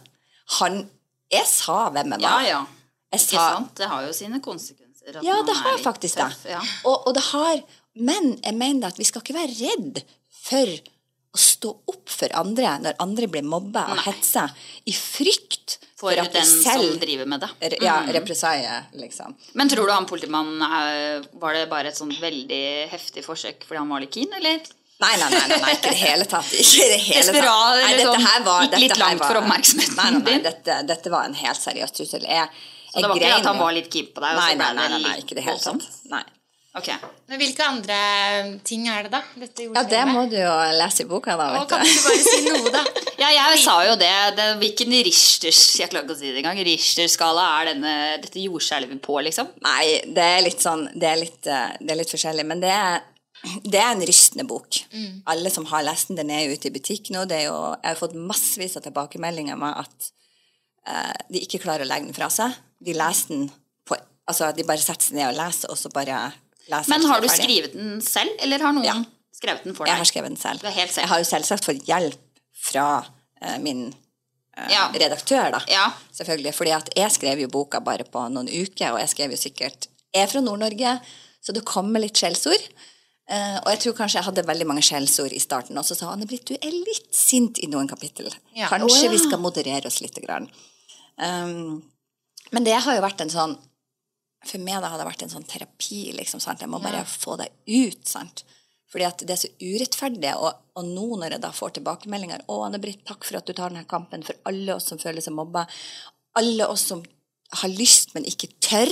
S4: Han Jeg sa hvem jeg var.
S2: Ja,
S4: ja.
S2: Jeg
S4: sa,
S2: sant? Det har jo sine konsekvenser.
S4: ja, det har faktisk
S2: tøff,
S4: det.
S2: Ja.
S4: Og, og det har Men jeg mener at vi skal ikke være redd for å stå opp for andre når andre blir mobba og hetsa, i frykt
S2: For,
S4: at
S2: den
S4: selv som
S2: driver med det.
S4: Mm. ja, represalier, liksom.
S2: Men tror du han politimannen Var det bare et sånt veldig heftig forsøk fordi han var litt keen, eller?
S4: Nei, nei, nei, nei, nei, ikke i det hele tatt. Ikke det hele tatt.
S2: Desperat,
S4: Nei,
S2: eller
S4: dette
S2: sånn,
S4: her var-
S2: gikk litt langt
S4: var-
S2: for oppmerksomheten
S4: Nei, nei, nei, dette, dette var en helt seriøs trussel. Jeg,
S2: Så det var ikke at han var litt keen på deg? og
S4: Nei,
S2: så
S4: nei, nei, nei, nei, ikke det
S2: helt
S4: sant. Nei.
S2: Ok.
S3: Men hvilke andre ting er det, da? Dette
S4: Ja, det må du jo lese i boka, da,
S3: Å,
S4: Og
S3: kan du ikke bare si noe, da? (laughs)
S2: Ja, jeg sa jo det. det hvilken Richters Jeg klarer ikke å si det engang. Richter-skala er denne, dette jordskjelvet på, liksom?
S4: Nei, det er litt sånn Det er litt, eh, det er litt forskjellig. Men det er, det er en rystende bok.
S2: Mm.
S4: Alle som har lest den, den er jo ute i butikk nå. Det er jo, jeg har fått massevis av tilbakemeldinger med at eh, de ikke klarer å legge den fra seg. De leser den på Altså, de bare setter seg ned og leser, og så bare leser
S2: Men har du skrevet den selv, eller har noen
S4: Ja.
S2: skrevet den for deg?
S4: Jeg har skrevet den selv.
S2: Selv.
S4: Jeg har jo selvsagt fått hjelp fra uh, min uh,
S2: Ja.
S4: redaktør, da.
S2: Ja.
S4: Selvfølgelig. fordi at jeg skrev jo boka bare på noen uker, og jeg skrev jo sikkert Jeg er fra Nord-Norge, så det kommer litt skjellsord. Uh, og jeg tror kanskje jeg hadde veldig mange skjellsord i starten. Og så sa Anne-Britt du er litt sint i noen kapittel.
S3: Ja.
S4: Kanskje
S2: oh, ja.
S4: vi skal moderere oss litt. Grann. Um, men det har jo vært en sånn For meg da har det vært en sånn terapi. liksom, sant? Jeg må bare få det ut. sant? Fordi at det er så urettferdig. Og, og nå når jeg da får tilbakemeldinger 'Å, Anne-Britt, takk for at du tar denne kampen for alle oss som føler seg mobba'. Alle oss som har lyst, men ikke tør.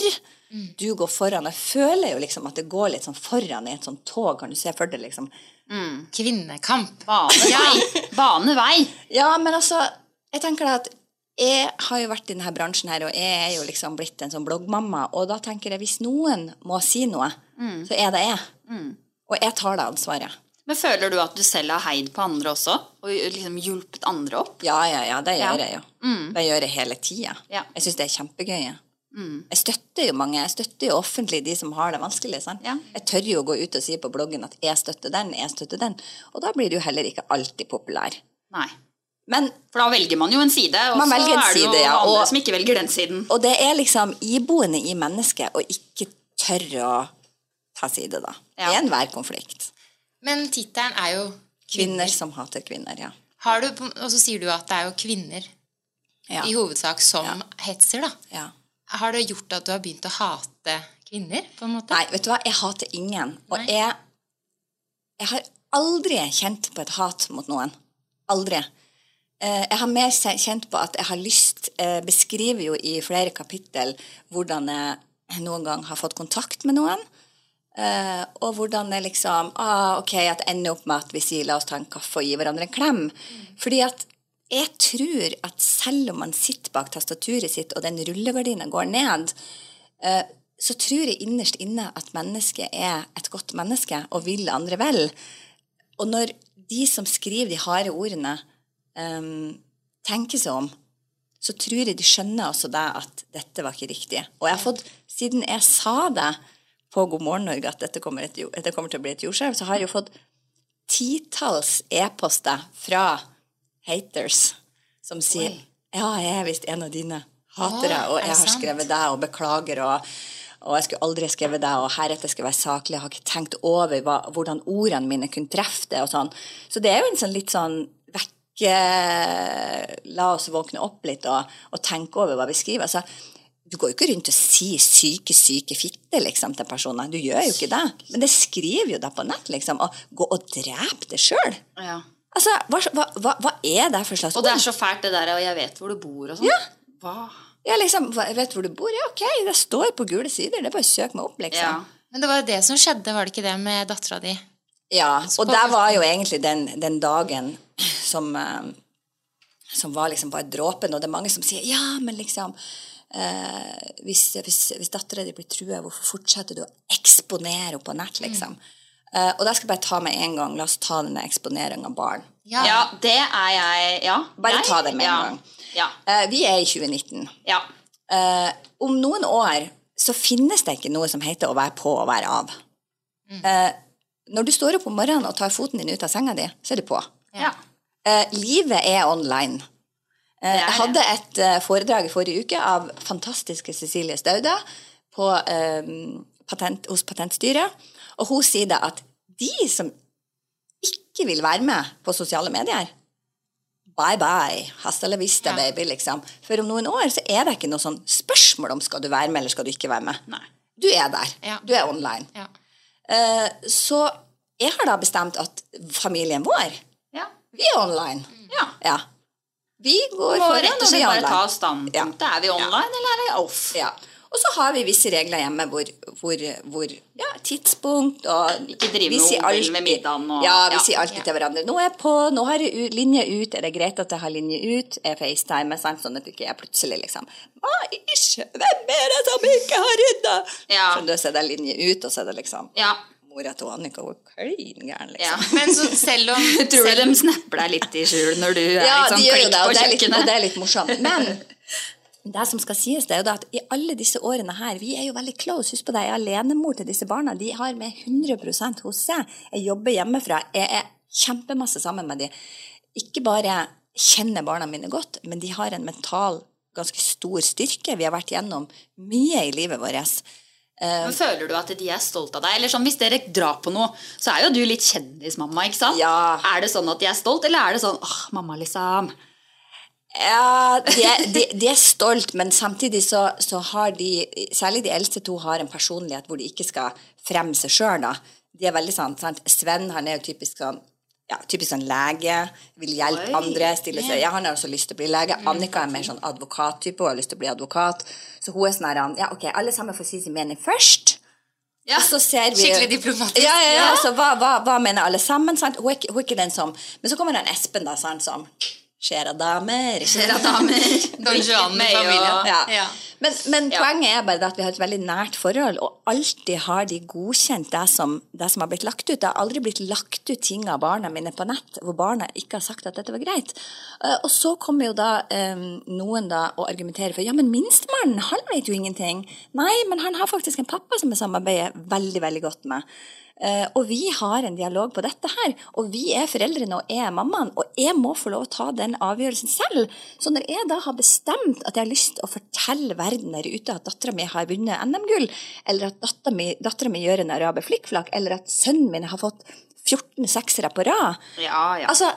S4: Du går foran. Jeg føler jo liksom at det går litt sånn foran i et sånt tog. Kan du se for deg, liksom?
S3: Kvinnekamp.
S2: Bane vei. (laughs) Bane vei.
S4: Ja, men altså, jeg tenker da at jeg har jo vært i denne bransjen her, og jeg er jo liksom blitt en sånn bloggmamma, og da tenker jeg hvis noen må si noe, så er det jeg. Og jeg tar det ansvaret.
S2: Men føler du at du selv har heid på andre også? Og liksom hjulpet andre opp?
S4: Ja, ja, ja, det
S2: Ja.
S4: gjør jeg jo. Det gjør jeg hele tida.
S2: Ja.
S4: Jeg syns det er kjempegøy. jeg. Jeg støtter jo mange. Jeg støtter jo offentlig de som har det vanskelig. sant?
S2: Ja.
S4: Jeg tør jo å gå ut og si på bloggen at jeg støtter den, jeg støtter den. Og da blir du heller ikke alltid populær.
S2: Nei.
S4: Men
S2: For da velger man jo en side, og
S4: Man
S2: så er det jo
S4: side, ja,
S2: andre som ikke velger den siden.
S4: Og det er liksom iboende i mennesket å ikke tørre å ta side, da.
S2: Ja.
S4: I enhver konflikt.
S3: Men tittelen er jo
S4: Kvinner som hater kvinner, ja.
S3: Har du, og så sier du at det er jo kvinner
S4: Ja.
S3: i hovedsak som hetser, da.
S4: ja.
S3: Har det gjort at du har begynt å hate kvinner, på en måte?
S4: Nei, vet du hva, jeg hater ingen. Og jeg, jeg har aldri kjent på et hat mot noen. Aldri. Eh, Jeg har mer kjent på at jeg har lyst Jeg beskriver jo i flere kapittel hvordan jeg noen gang har fått kontakt med noen. eh, Og hvordan jeg liksom ah, Ok, at det ender opp med at vi sier la oss ta en kaffe og gi hverandre en klem. Fordi at jeg tror at selv om man sitter bak tastaturet sitt, og den rullegardina går ned, eh, så tror jeg innerst inne at mennesket er et godt menneske og vil andre vel. og når de som skriver de harde ordene, em, tenker seg om, så tror jeg de skjønner også det at dette var ikke riktig. Og jeg har fått, siden jeg sa det på God morgen Norge at dette kommer, et, dette kommer til å bli et jordskjelv, så har jeg jo fått titalls e-poster fra haters som sier ja, jeg er visst en av dine hatere,
S3: Å,
S4: og jeg har skrevet det og beklager, og, og jeg skulle aldri skrevet det, og heretter skal jeg være saklig, jeg har ikke tenkt over hva, hvordan ordene mine kunne treffe det, og sånn. Så det er jo en sånn litt sånn vekke La oss våkne opp litt og, og tenke over hva vi skriver. Altså, du går jo ikke rundt og sier 'syke, syke fitte' liksom, til personer. Du gjør jo ikke det. Men det skriver jo da på nett, liksom. Og gå og drep det sjøl.
S2: Ja.
S4: Altså, hva, hva, hva, hva er det for slags
S2: Og det er så fælt det der, og jeg vet hvor du bor og sånn.
S4: Ja.
S2: Hva?
S4: Ja, liksom, jeg vet hvor du bor. Ja, ok, det står på gule sider. Det er bare å søke meg opp, liksom.
S2: Ja.
S3: Men det var jo det som skjedde, var det ikke det med dattera di?
S4: Ja, og det var jo egentlig den, den dagen som, eh, som var liksom bare dråpen, og det er mange som sier ja, men liksom eh, Hvis, hvis, hvis dattera di blir trua, hvorfor fortsetter du å eksponere henne på nett, liksom? Eh, og da skal jeg bare ta med en gang. La oss ta denne eksponeringen av barn.
S3: Ja.
S2: ja, det er jeg Ja.
S4: Bare
S2: jeg-
S4: ta det med en
S2: ja.
S4: gang.
S2: Ja.
S4: Eh, vi er i 2019.
S2: ja.
S4: Eh, om noen år så finnes det ikke noe som heter å være på og være av. Eh, når du står opp om morgenen og tar foten din ut av senga di, så er du på.
S2: ja.
S4: Eh, livet er online. Eh, jeg hadde et eh, foredrag i forrige uke av fantastiske Cecilie Stauda på, eh, patent, hos Patentstyret, og hun sier da at de som ikke vil være med på sosiale medier, bye bye, hasta la vista,
S3: Ja.
S4: baby, liksom. For om noen år så er det ikke noe sånn spørsmål om skal du være med eller skal du ikke være med.
S2: Nei.
S4: Du er der.
S3: Ja.
S4: Du er online.
S3: Ja.
S4: Eh, så jeg har da bestemt at familien vår. Vi er online.
S2: ja.
S4: Ja. Vi går
S2: Må
S4: foran,
S2: rett og
S4: og
S2: slett
S4: er
S2: bare ta
S4: standpunktet.
S2: standpunktet. Er vi online, eller er vi off?
S4: Ja. Og så har vi visse regler hjemme hvor, hvor, hvor ja, tidspunkt og
S2: Ikke drive med
S4: alltid-
S2: med middagen og-
S4: Ja, vi
S2: ja.
S4: sier alltid til hverandre 'Nå er jeg på, nå har jeg linje ut. Er det greit at jeg har linje ut?' Jeg facetimer, sant? sånn at ikke jeg plutselig liksom 'Hva ish? Hvem er det som ikke har rydda?'
S2: Ja.
S4: Så du, så er det linje ut, og så er det liksom
S2: Ja.
S4: Til Annika var klin gæren,
S2: ja.
S4: liksom.
S3: Men så selv om (laughs)
S2: Tror
S3: selv,
S2: de snapper deg litt i skjul når du er
S4: Ja,
S2: liksom
S4: de
S2: klikk
S4: det,
S2: på
S4: kjøkkenet? og det er litt morsomt. Men (laughs) det som skal sies, det er jo at i alle disse årene her, vi er jo veldig close. Husk på det, jeg er alenemor til disse barna. De har med 100% hos seg. Jeg jobber hjemmefra. Jeg er kjempemasse sammen med dem. Ikke bare kjenner barna mine godt, men de har en mental, ganske stor styrke. Vi har vært gjennom mye i livet vårt.
S2: Men føler du at de er stolt av deg? Eller sånn, Hvis dere drar på noe, så er jo du litt kjendismamma, ikke sant?
S4: Ja.
S2: Er det sånn at de er stolt, eller er det sånn åh, mamma, liksom?
S4: Ja, de, er- de, de er stolt, men samtidig så, så har de Særlig de eldste to har en personlighet hvor de ikke skal fremme seg sjøl, da. De er veldig sånn, sant? Sven han er jo typisk sånn ja, typisk sånn lege, vil hjelpe
S2: Oi,
S4: andre. stille seg, ja, Han har også lyst til å bli lege. Annika er mer sånn advokattype, hun har lyst til å bli advokat. Så hun er sånn her, ja, ok, alle sammen får si sin mening først.
S2: Ja.
S4: Og så ser vi
S3: Skikkelig diplomatisk.
S4: Ja, ja, ja. Så hva, hva, hva mener alle sammen? Sant? Hun, er hun er ikke den som Men så kommer den Espen, da, sant, som Skjæra damer.
S2: Skjer'a damer. (laughs)
S3: Don Juan
S2: og-
S3: familien.
S4: Ja.
S3: Ja.
S4: Men, men
S2: Ja.
S4: poenget er bare det at vi har et veldig nært forhold, og alltid har de godkjent det som, det som har blitt lagt ut. Det har aldri blitt lagt ut ting av barna mine på nett hvor barna ikke har sagt at dette var greit. Eh, og så kommer jo da um, noen da og argumenterer for ja, men minstemannen, han vet jo ingenting. Nei, men han har faktisk en pappa som jeg samarbeider veldig, veldig godt med. Eh, og vi har en dialog på dette her, og vi er foreldrene og jeg er mammaen, og jeg må få lov å ta den avgjørelsen selv. Så når jeg da har bestemt at jeg har lyst til å fortelle verden der ute at dattera mi har vunnet NM-gull, eller at dattera mi, datteren min gjør en araber flikkflakk, eller at sønnen min har fått 14 seksere på rad,
S2: Ja, ja.
S4: altså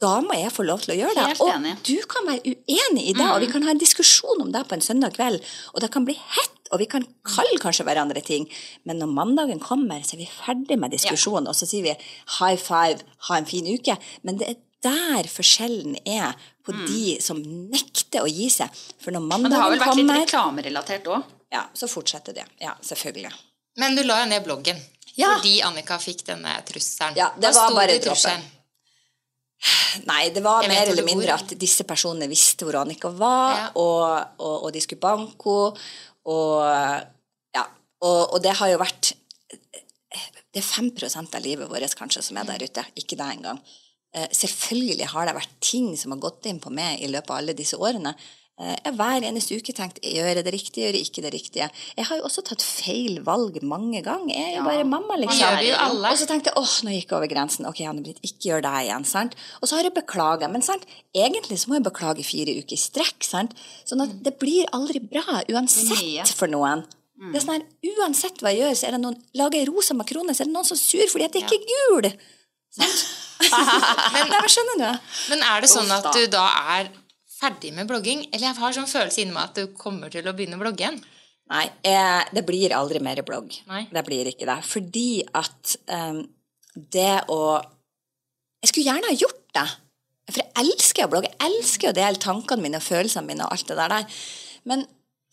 S4: da må jeg få lov til å gjøre det. Og du kan være uenig i det, og vi kan ha en diskusjon om det på en søndag kveld. Og det kan bli hett, og vi kan kalle kanskje hverandre ting. Men når mandagen kommer, så er vi ferdig med diskusjonen, og så sier vi high five, ha en fin uke. Men det er der forskjellen er på de som nekter å gi seg. For når
S2: Men det har vel
S4: vært
S2: vært litt reklamerelatert òg?
S4: ja, så fortsetter det. Ja, selvfølgelig.
S3: Men du la jo ned bloggen
S4: Ja.
S3: fordi Annika fikk denne trusselen.
S4: Ja, det
S3: Hva
S4: var bare
S3: i trusselen?
S4: Nei, det var mer eller mindre at disse personene visste hvor Annika var,
S3: Ja.
S4: og, og, og de skulle banke henne. Og, ja, og, og det har jo vært det er 5 av livet vårt kanskje som er der ute. Ikke det engang. Eh, selvfølgelig har det vært ting som har gått inn på meg i løpet av alle disse årene. Eh, Jeg hver eneste uke tenkt gjør jeg det riktige, gjør jeg ikke det riktige. Jeg har jo også tatt feil valg mange ganger. Jeg er jo bare mamma, liksom.
S3: gjør det jo alle.
S4: Og så tenkte jeg åh, nå gikk jeg over grensen. Ok, Anne-Britt, ikke gjør det igjen. sant? Og så har jeg beklaga. Men sant? egentlig så må jeg beklage fire uker i strekk. sant? Sånn at det blir aldri bra, uansett for noen. Det er sånn her, Uansett hva jeg gjør, så er det noen lager jeg rosa makroner, så er det noen som er sur fordi at jeg ikke er gul. (laughs) Sant? (laughs) Nei, men skjønner du?
S3: Men er det sånn at du da er ferdig med blogging? Eller jeg har sånn følelse inni meg at du kommer til å begynne å blogge igjen.
S4: Nei, eh, det blir aldri mer blogg.
S3: Nei.
S4: Det blir ikke det. Fordi at um, det å Jeg skulle gjerne ha gjort det. For jeg elsker å blogge. Jeg elsker å dele tankene mine og følelsene mine og alt det der der. Men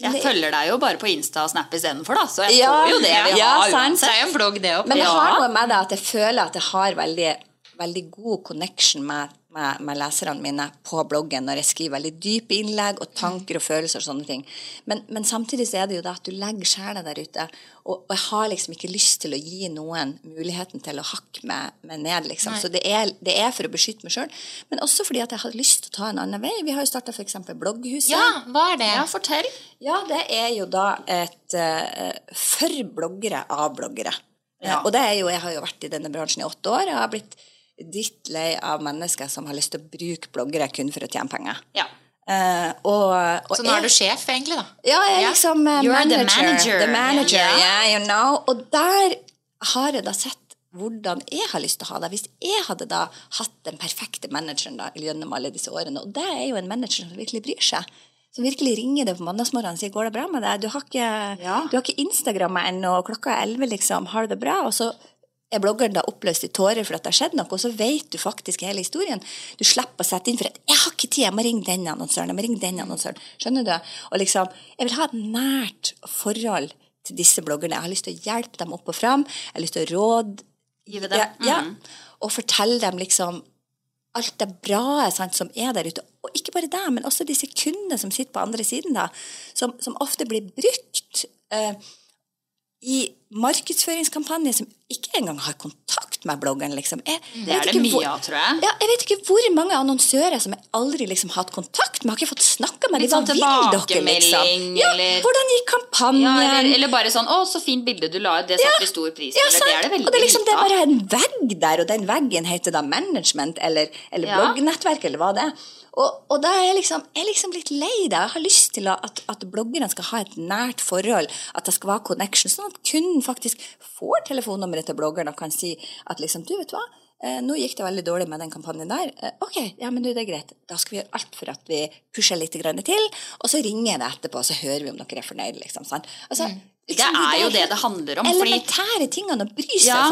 S2: Jeg følger deg jo bare på Insta og Snap istedenfor, da, så jeg
S4: Ja,
S2: får jo det vi
S4: ja,
S2: har
S4: sant.
S3: Det er jo en blogg, det òg.
S4: Men det har noe med det at jeg føler at jeg har veldig, veldig god connection med, med, med leserne mine på bloggen når jeg skriver veldig dype innlegg og tanker og følelser og sånne ting. Men, men samtidig så er det jo det at du legger sjela der ute. Og, og jeg har liksom ikke lyst til å gi noen muligheten til å hakke meg, meg ned, liksom. Så det er, det er for å beskytte meg sjøl. Men også fordi at jeg har lyst til å ta en annen vei. Vi har jo starta f.eks. Blogghuset.
S3: Ja, hva er det?
S2: Ja, fortell.
S4: Ja, det er jo da et uh, for bloggere av bloggere. Eh, og det er jo, jeg har jo vært i denne bransjen i åtte år, jeg har blitt dritt lei av mennesker som har lyst til å bruke bloggere kun for å tjene penger.
S2: Ja.
S4: Uh, og, og
S3: Så nå er du sjef, egentlig, da?
S4: ja, jeg er liksom uh,
S2: You're the
S4: manager.
S2: manager.
S4: The manager,
S2: yeah.
S4: yeah, you know. Og der har jeg da sett hvordan jeg har lyst til å ha det. Hvis jeg hadde da hatt den perfekte manageren da, gjennom alle disse årene, og det er jo en manager som virkelig bryr seg, som virkelig ringer deg på mandagsmorgenen og sier 'går det bra med deg', du har ikke,
S2: Ja.
S4: du har ikke Instagramma ennå, klokka er elleve, liksom, har du det bra? Og så er bloggeren da oppløst i tårer for at det har skjedd noe, og så vet du faktisk hele historien. Du slipper å sette inn for at 'jeg har ikke tid, jeg må ringe den annonsøren', jeg må ringe den annonsøren. Skjønner du? Og liksom, jeg vil ha et nært forhold til disse bloggerne. Jeg har lyst til å hjelpe dem opp og fram. Jeg har lyst til å råde
S2: Give dem.
S4: ja, ja.
S2: Mhm.
S4: Og fortelle dem liksom alt det bra sant, som er der ute. Og ikke bare det, men også disse kundene som sitter på andre siden, da, som, som ofte blir brukt eh, i markedsføringskampanjer som ikke engang har kontakt med bloggeren. Liksom. Jeg, jeg
S2: Det er det mye av, tror jeg.
S4: Ja, jeg vet ikke hvor mange annonsører som jeg aldri liksom har hatt kontakt med. Har ikke fått snakka med
S2: Litt
S4: dem.
S2: sånn
S4: Hva vil dere, liksom? Ja,
S2: eller-
S4: hvordan gikk kampanjen?
S2: Ja, eller, eller bare sånn 'Å, så fint bilde du la ut. Det satte vi stor pris på.'
S4: Ja,
S2: det er det veldig
S4: og det er liksom det er bare en vegg der, og den veggen heter da management eller, eller bloggnettverk eller hva det er. Og, og da er jeg liksom, jeg er liksom litt lei det. Jeg har lyst til at, at bloggerne skal ha et nært forhold, at det skal være connection, sånn at kunden faktisk får telefonnummeret til bloggeren og kan si at liksom, du vet hva, eh, nå gikk det veldig dårlig med den kampanjen der. Eh, ok, ja, men du, det er greit. Da skal vi gjøre alt for at vi pusher litt grann til, og så ringer jeg deg etterpå, og så hører vi om dere er fornøyd, liksom. Altså,
S2: Mm. Det
S4: liksom,
S2: er jo det det handler om. fordi
S4: Elementære tingene å bry seg,
S2: Ja.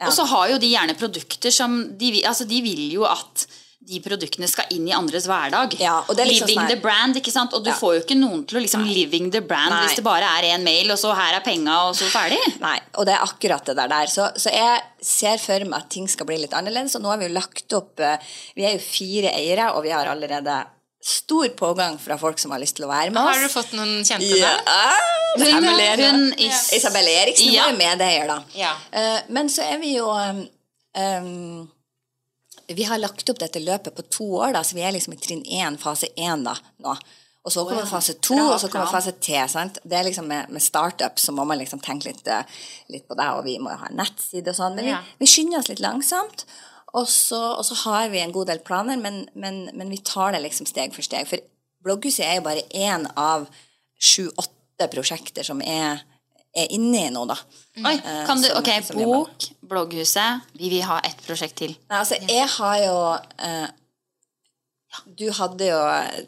S4: Ja.
S2: og så har jo de gjerne produkter som de, altså de vil jo at de produktene skal inn i andres hverdag.
S4: Ja, og det er liksom
S2: living
S4: sånn
S2: the brand, ikke sant? Og du
S4: Ja.
S2: får jo ikke noen til å liksom living the brand
S4: Nei.
S2: hvis det bare er én mail, og så her er penga, og så ferdig. (laughs)
S4: Nei, og det er akkurat det der. der. Så, så jeg ser for meg at ting skal bli litt annerledes. Og nå har vi jo lagt opp eh, Vi er jo fire eiere, og vi har allerede stor pågang fra folk som har lyst til å være med oss.
S3: Har du fått noen kjente
S4: Ja.
S3: der?
S2: Hun, hun is,
S4: Isabel Eriksen
S2: Ja.
S4: var jo medeier, da.
S3: Ja.
S4: Eh, men så er vi jo um, um, Vi har lagt opp dette løpet på to år, da, så vi er liksom i trinn én, fase én da, nå. Og så kommer fase to, og så kommer fase T. sant? Det er liksom Med, med startup så må man liksom tenke litt, eh, litt på det, og vi må jo ha nettside og sånn. Men vi, vi skynder oss litt langsomt. Og så, og så har vi en god del planer, men, men, men vi tar det liksom steg for steg. For blogghuset er jo bare én av sju-åtte prosjekter som er, er inne i nå, da.
S2: Oi,
S4: Eh,
S2: kan du,
S4: som-
S2: ok,
S4: som
S2: bok, blogghuset, vi vil ha ett prosjekt til.
S4: Nei, altså, jeg har jo eh, Du hadde jo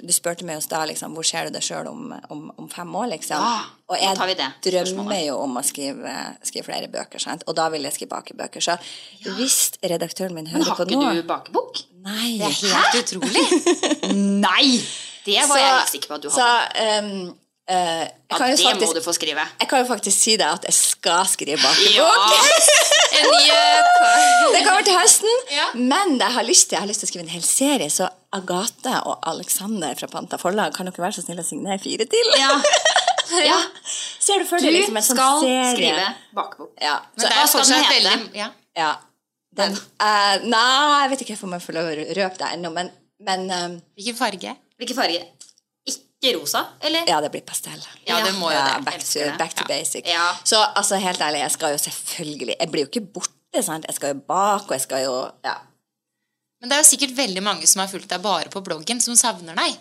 S4: Du spurte meg jo da, liksom, hvor ser du deg sjøl om, om, om fem år, liksom.
S2: Ja,
S4: og
S2: da tar vi
S4: jeg
S2: det
S4: drømmer jo om å skrive, skrive flere bøker, sant? og da vil jeg skrive bakebøker. Så hvis redaktøren min hører på nå Men har ikke
S2: du bakebok?
S4: Nei.
S2: Det er helt utrolig. (laughs) Nei! Det var jeg helt sikker på at du
S4: Så
S2: hadde.
S4: Så, eh, jeg,
S2: Ja, det
S4: faktisk, må
S2: du få skrive.
S4: jeg kan jo faktisk si deg at jeg skal skrive bakebok.
S3: Ja! (laughs)
S4: Det kommer til høsten.
S3: Ja.
S4: Men jeg har lyst til jeg har lyst til å skrive en hel serie, så Agathe og Alexander fra Panta Forlag, kan dere være så snill å signere fire til?
S2: Ja. (laughs)
S4: Ja. Ser du for deg liksom en sånn
S2: skal skrive bakbok.
S4: Ja.
S3: Men
S4: Så,
S3: det
S2: hva
S3: er
S2: skal den
S3: fortsatt
S2: hete?
S3: veldig ja.
S4: ja. Den, uh, nei, jeg vet ikke om jeg får lov å røpe det ennå, men, men um,
S3: Hvilken farge?
S2: Hvilken farge? Ikke rosa, eller?
S4: ja, det blir pastell.
S3: Ja, det må jo
S4: Ja,
S3: det.
S4: back to, back to basic.
S2: Ja.
S4: Så altså, helt ærlig, jeg skal jo selvfølgelig Jeg blir jo ikke borte, sant. Jeg skal jo bak, og jeg skal jo Ja.
S3: Men det er jo sikkert veldig mange som har fulgt deg bare på bloggen, som savner deg.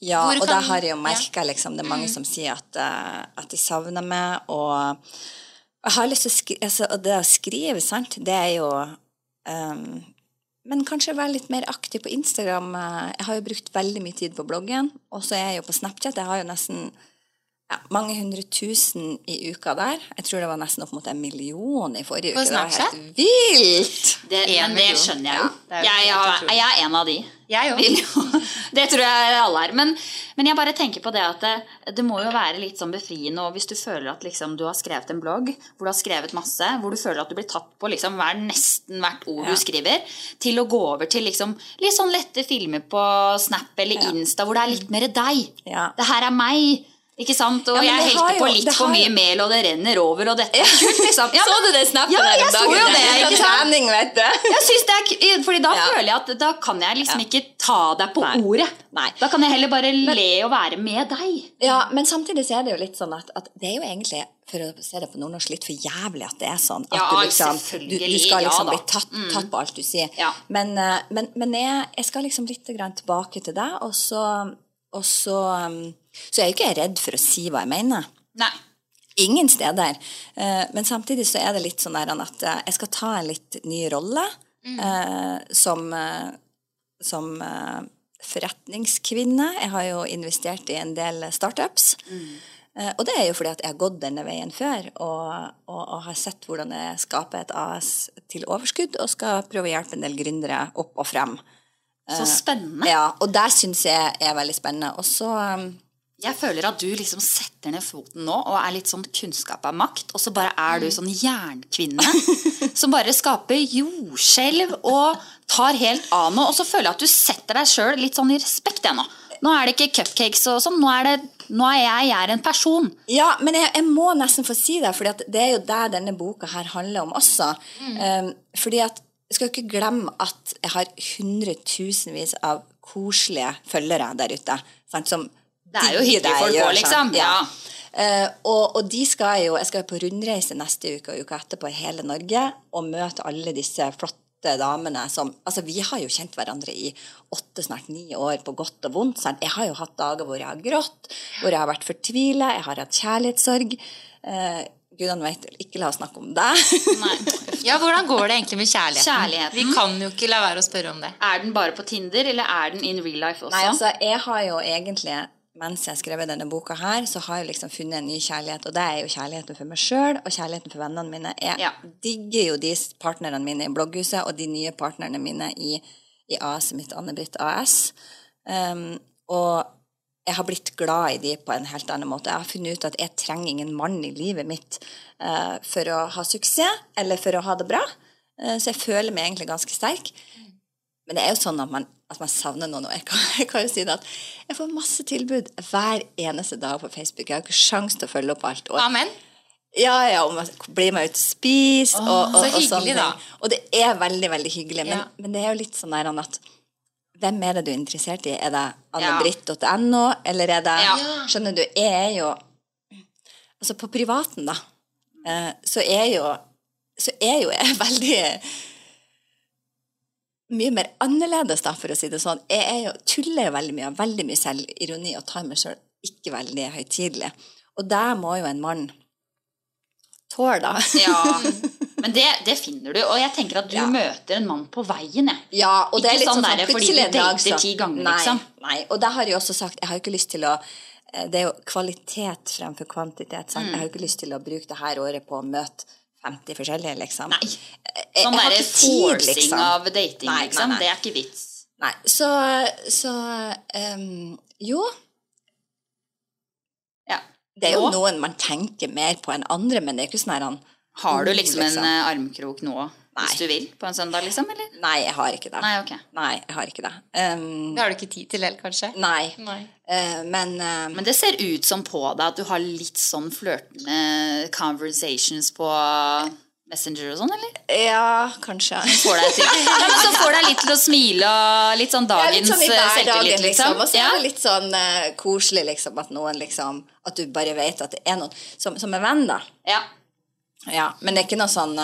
S4: Ja,
S3: Hvor
S4: og
S3: kan-
S4: da har jeg jo merka liksom, det er mange som sier at, eh, at de savner meg, og jeg har lyst til å skrive altså, Og det å skrive, sant, det er jo ehm, Men kanskje være litt mer aktiv på Instagram. eh, Jeg har jo brukt veldig mye tid på bloggen, og så er jeg jo på Snapchat. Jeg har jo nesten ja, mange hundre tusen i uka der. Jeg tror det var nesten opp mot en million i forrige uke. Det var helt vilt!
S2: Det, men det skjønner jeg jo.
S3: det er jo
S2: jeg,
S3: helt
S2: jeg er en av de.
S3: Jeg òg. (laughs)
S2: Det tror jeg alle er. Men, men jeg bare tenker på det at det, det må jo være litt sånn befriende og hvis du føler at liksom, du har skrevet en blogg hvor du har skrevet masse, hvor du føler at du blir tatt på liksom, hver, nesten hvert ord
S4: Ja.
S2: du skriver, til å gå over til liksom, litt sånn lette filmer på Snap eller Insta hvor det er litt mer deg.
S4: Ja.
S2: Det her er meg. Ikke sant? Og
S4: Ja,
S2: jeg helte på litt
S4: det
S2: for mye
S4: jo-
S2: mel, og det renner over, og dette er (laughs) kult, liksom. Ja,
S4: så du det snappet
S2: Ja,
S4: der
S2: jeg
S4: om
S2: så
S4: dagen?
S2: jo det,
S4: Fra
S2: ikke sant?
S4: Vet du.
S2: Jeg synes det er, fordi da
S4: Ja.
S2: føler jeg at da kan jeg liksom ikke ta deg på
S4: Nei.
S2: ordet.
S4: Nei.
S2: Da kan jeg heller bare le og være med deg.
S4: Ja, men samtidig så er det jo litt sånn at, at det er jo egentlig, for å se det på nordnorsk, litt for jævlig at det er sånn. At
S2: Ja,
S4: du, liksom, du, du skal liksom
S2: ja,
S4: bli tatt, tatt på alt du sier.
S2: Ja.
S4: Men, eh, men, men jeg, jeg skal liksom litt grann tilbake til deg, og så, og så, um, så er jeg jo ikke redd for å si hva jeg mener.
S2: Nei.
S4: Ingen steder. Eh, men samtidig så er det litt sånn at eh, jeg skal ta en litt ny rolle mm. som, eh, som eh, forretningskvinne. Jeg har jo investert i en del startups. Mm. og det er jo fordi at jeg har gått denne veien før og, og, og har sett hvordan jeg skaper et AS til overskudd, og skal prøve å hjelpe en del gründere opp og frem.
S2: Så spennende.
S4: Ja, og der syns jeg er veldig spennende. Og så
S2: Jeg føler at du liksom setter ned foten nå og er litt sånn kunnskap av makt, og så bare er du sånn jernkvinne som bare skaper jordskjelv og tar helt av nå. Og så føler jeg at du setter deg sjøl litt sånn i respekt, igjen nå. Nå er det ikke cupcakes og sånn, nå er, det, nå er jeg, jeg er en person.
S4: Ja, men jeg, jeg må nesten få si det, for det er jo der denne boka her handler om også. Um, fordi at jeg skal ikke glemme at jeg har hundretusenvis av koselige følgere der ute. Sant, som
S2: Det er jo
S4: hyggelig
S2: hyggelige folk
S4: òg,
S2: også, liksom. Ja.
S4: Uh, og, og de skal jo, jeg skal jo på rundreise neste uke og uka etterpå i hele Norge og møte alle disse flotte damene som Altså, vi har jo kjent hverandre i åtte, snart ni år, på godt og vondt. Sant? Jeg har jo hatt dager hvor jeg har grått, hvor jeg har vært fortvila, jeg har hatt kjærlighetssorg. Uh, Gudene vet ikke la oss snakke om det. (laughs)
S3: Ja, hvordan går det egentlig med kjærligheten?
S2: Kjærligheten.
S3: Vi kan jo ikke la være å spørre om det.
S2: Er den bare på Tinder, eller er den in real life også?
S4: Nei, altså, jeg har jo egentlig mens jeg skrev denne boka her, så har jeg liksom funnet en ny kjærlighet, og det er jo kjærligheten for meg sjøl og kjærligheten for vennene mine. Jeg
S2: Ja.
S4: digger jo de partnerne mine i blogghuset og de nye partnerne mine i, i AS mitt, Anne-Britt AS. Um, og jeg har blitt glad i de på en helt annen måte. Jeg har funnet ut at jeg trenger ingen mann i livet mitt uh, for å ha suksess, eller for å ha det bra. Uh, så jeg føler meg egentlig ganske sterk. Men det er jo sånn at man, at man savner noen. Og jeg kan, (laughs) jeg kan jo si det at jeg får masse tilbud hver eneste dag på Facebook. Jeg har ikke sjanse til å følge opp alt. Og,
S3: Amen.
S4: ja, ja, og å bli med ut og spise. og, og,
S3: så
S4: og sånne
S3: da.
S4: ting. Og det er veldig, veldig hyggelig. Men,
S3: Ja.
S4: men det er jo litt sånn der at hvem er det du er interessert i? Er det annebritt.no, eller er det
S2: Ja.
S4: Skjønner du, jeg er jo Altså, på privaten, da, eh, så er jo så er jo jeg (laughs) veldig mye mer annerledes, da, for å si det sånn. Jeg er jo, tuller jo veldig mye, har veldig mye selvironi og tar meg sjøl ikke veldig høytidelig. Og der må jo en mann tåle, da.
S2: Ja, (laughs) men det, det finner du. Og jeg tenker at du
S4: Ja.
S2: møter en mann på veien, jeg.
S4: Ja, og det er litt
S2: sånn
S4: sånn,
S2: derre fordi du dater ti ganger,
S4: nei,
S2: liksom.
S4: Nei, og det har jeg også sagt, jeg har jo ikke lyst til å eh, Det er jo kvalitet fremfor kvantitet. Sant? Jeg har jo ikke lyst til å bruke det her året på å møte 50 forskjellige, liksom.
S2: Nei.
S4: Jeg
S2: Sånn derre forcing
S4: liksom.
S2: av dating,
S4: Nei, nei,
S2: liksom.
S4: nei.
S2: Det er ikke vits.
S4: Nei, så, så um, Jo,
S2: Ja.
S4: det er jo
S2: Nå
S4: noen man tenker mer på enn andre, men det er ikke sånn her han
S2: Har du
S4: liksom,
S2: liksom en eh, armkrok nå hvis du vil på en søndag, liksom? Eller?
S4: Nei, jeg har ikke det.
S2: Nei, ok.
S4: Nei, jeg har ikke det. Um,
S3: Det har du ikke tid til helt, kanskje?
S4: nei.
S3: Nei.
S4: Uh, men uh,
S2: Men det ser ut som på deg at du har litt sånn flørtende conversations på Messenger og sånn, eller?
S4: Ja, kanskje.
S2: Får deg til, ja, men så får deg litt til å smile og litt sånn
S4: Ja,
S2: dagens
S4: litt sånn i
S2: eh,
S4: hverdagen,
S2: selvtillit,
S4: liksom.
S2: liksom.
S4: Og så er det litt sånn uh, koselig, liksom, at noen liksom At du bare vet at det er noen som, som er venn, da.
S2: Ja.
S4: Ja, men det er ikke noe sånn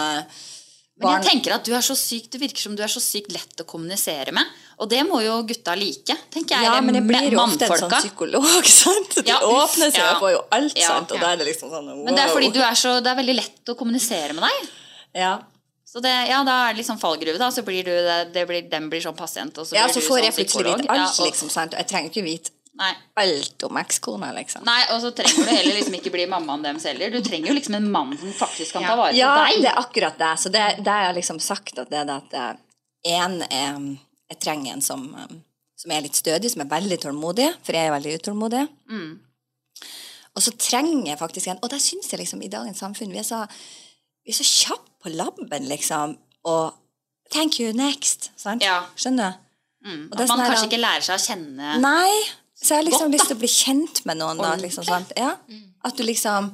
S2: Men jeg tenker at du er så sykt, det virker som du er så sykt lett å kommunisere med. Og det må jo gutta like, tenker jeg.
S4: Ja, men jeg blir jo ofte en sånn psykolog, (laughs) sant? De
S2: Ja,
S4: åpner seg
S2: ja.
S4: får jo alt,
S2: Ja,
S4: sant? Og da er det liksom sånn wow.
S2: Men det er fordi du er så, det er veldig lett å kommunisere med deg.
S4: Ja,
S2: Så det, ja, da er det liksom fallgruve, da. Så blir du, det, det blir, den blir sånn pasient, og så blir ja
S4: så
S2: du
S4: får
S2: sånn
S4: jeg plutselig
S2: psykolog.
S4: vite alt,
S2: Ja, og-
S4: liksom, sant? Jeg trenger ikke vite
S2: Nei.
S4: alt om ekskona, liksom.
S2: Nei, og så trenger du heller liksom ikke bli mammaen deres heller. Du trenger jo liksom en mann som faktisk kan ta vare på
S4: Ja,
S2: deg.
S4: det er akkurat det. Så det, det har jeg liksom sagt at det er det at én er Jeg trenger en som, som er litt stødig, som er veldig tålmodig, for jeg er veldig utålmodig.
S2: Mm.
S4: Og så trenger jeg faktisk en Og der syns jeg liksom i dagens samfunn vi er så, vi er så kjappe på labben, liksom. Og thank you, next. Sant?
S2: Ja.
S4: Skjønner du?
S2: Mm. At man
S4: sånn her-
S2: kanskje ikke lærer seg å kjenne
S4: Nei. Så jeg har liksom
S2: Godt,
S4: lyst til å bli kjent med noen, da. Liksom, sant? Ja. At du liksom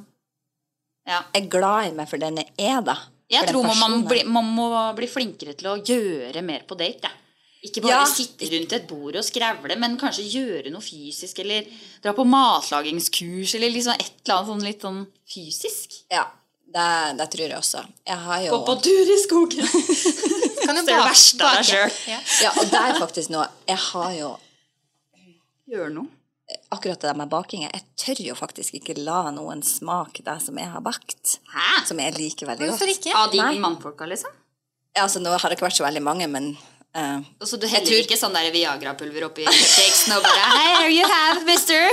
S2: ja.
S4: er glad i meg for den jeg er, da.
S2: Jeg tror man, man, bli, man må bli flinkere til å gjøre mer på date. Ja. Ikke bare
S4: Ja.
S2: sitte rundt et bord og skrevle, men kanskje gjøre noe fysisk. Eller dra på matlagingskurs, eller liksom et eller annet sånn litt sånn fysisk.
S4: Ja, det, det tror jeg også. Jeg har jo
S2: Gå på tur i skogen. (laughs)
S3: Kan du
S2: Det er det verste av deg sjøl.
S3: Ja.
S4: Ja, og det er faktisk noe Jeg har jo
S2: Gjør noe.
S4: Akkurat det der med bakinga Jeg tør jo faktisk ikke la noen smake det som jeg har bakt.
S2: Hæ?
S4: Som jeg liker veldig godt.
S3: Hvorfor ikke?
S2: Av de
S4: Nei.
S2: mannfolka, liksom?
S4: Ja, altså, nå har det ikke vært så veldig mange, men uh,
S2: Og så du heller
S4: tror-
S2: ikke sånn der Viagra-pulver oppi kjeksen og bare Hey, here you have, mister.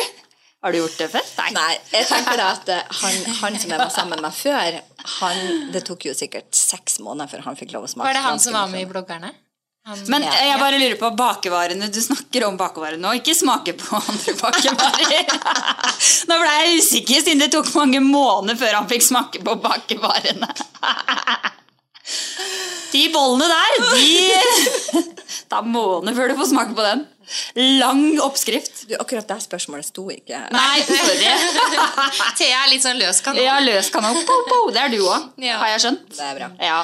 S2: Har du gjort det før?
S4: Nei, jeg tenker da at eh, han, han som jeg var sammen med før, han, det tok jo sikkert seks måneder før han fikk lov å smake.
S3: Var det han som var med i bloggerne?
S2: Men jeg bare lurer på bakevarene. Du snakker om bakevarene nå, ikke smake på andre bakevarer. (laughs) Nå ble jeg usikker, siden det tok mange måneder før han fikk smake på bakevarene. De bollene der, de (laughs) Det er måneder før du får smake på den. Lang oppskrift.
S4: Du, akkurat der spørsmålet sto ikke.
S2: Nei, (laughs) sorry.
S3: Thea er litt sånn løs kanon.
S2: Ja, løs kanon. Po, po. Det er du òg,
S3: Ja.
S2: har jeg skjønt.
S4: Det er bra.
S2: Ja.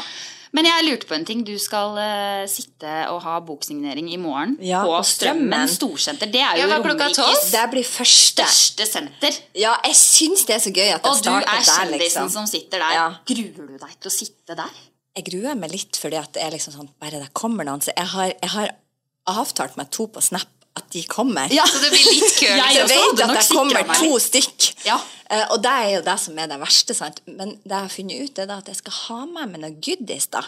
S2: Men jeg lurte på en ting. Du skal uh, sitte og ha boksignering i morgen
S4: Ja,
S2: på
S4: på Strømmen.
S2: Strømmen storsenter. Det er jo
S3: hva.
S2: Romerikes
S4: Det blir første.
S2: største senter.
S4: Ja, jeg syns det er så gøy at det
S2: Og du er
S4: der,
S2: kjendisen
S4: liksom.
S2: som sitter der.
S4: Ja.
S2: Gruer du deg til å sitte der?
S4: Jeg gruer meg litt fordi at det er liksom sånn Bare det kommer noen. Så jeg har, jeg har avtalt meg to på Snap at de kommer.
S3: Så det blir litt kø. (laughs)
S2: Jeg
S4: jeg vet at det kommer
S2: meg.
S4: to stykk.
S2: Ja.
S4: Uh, og det er jo det som er det verste. sant? Men det jeg har funnet ut, er da at jeg skal ha med meg noe goodies. da.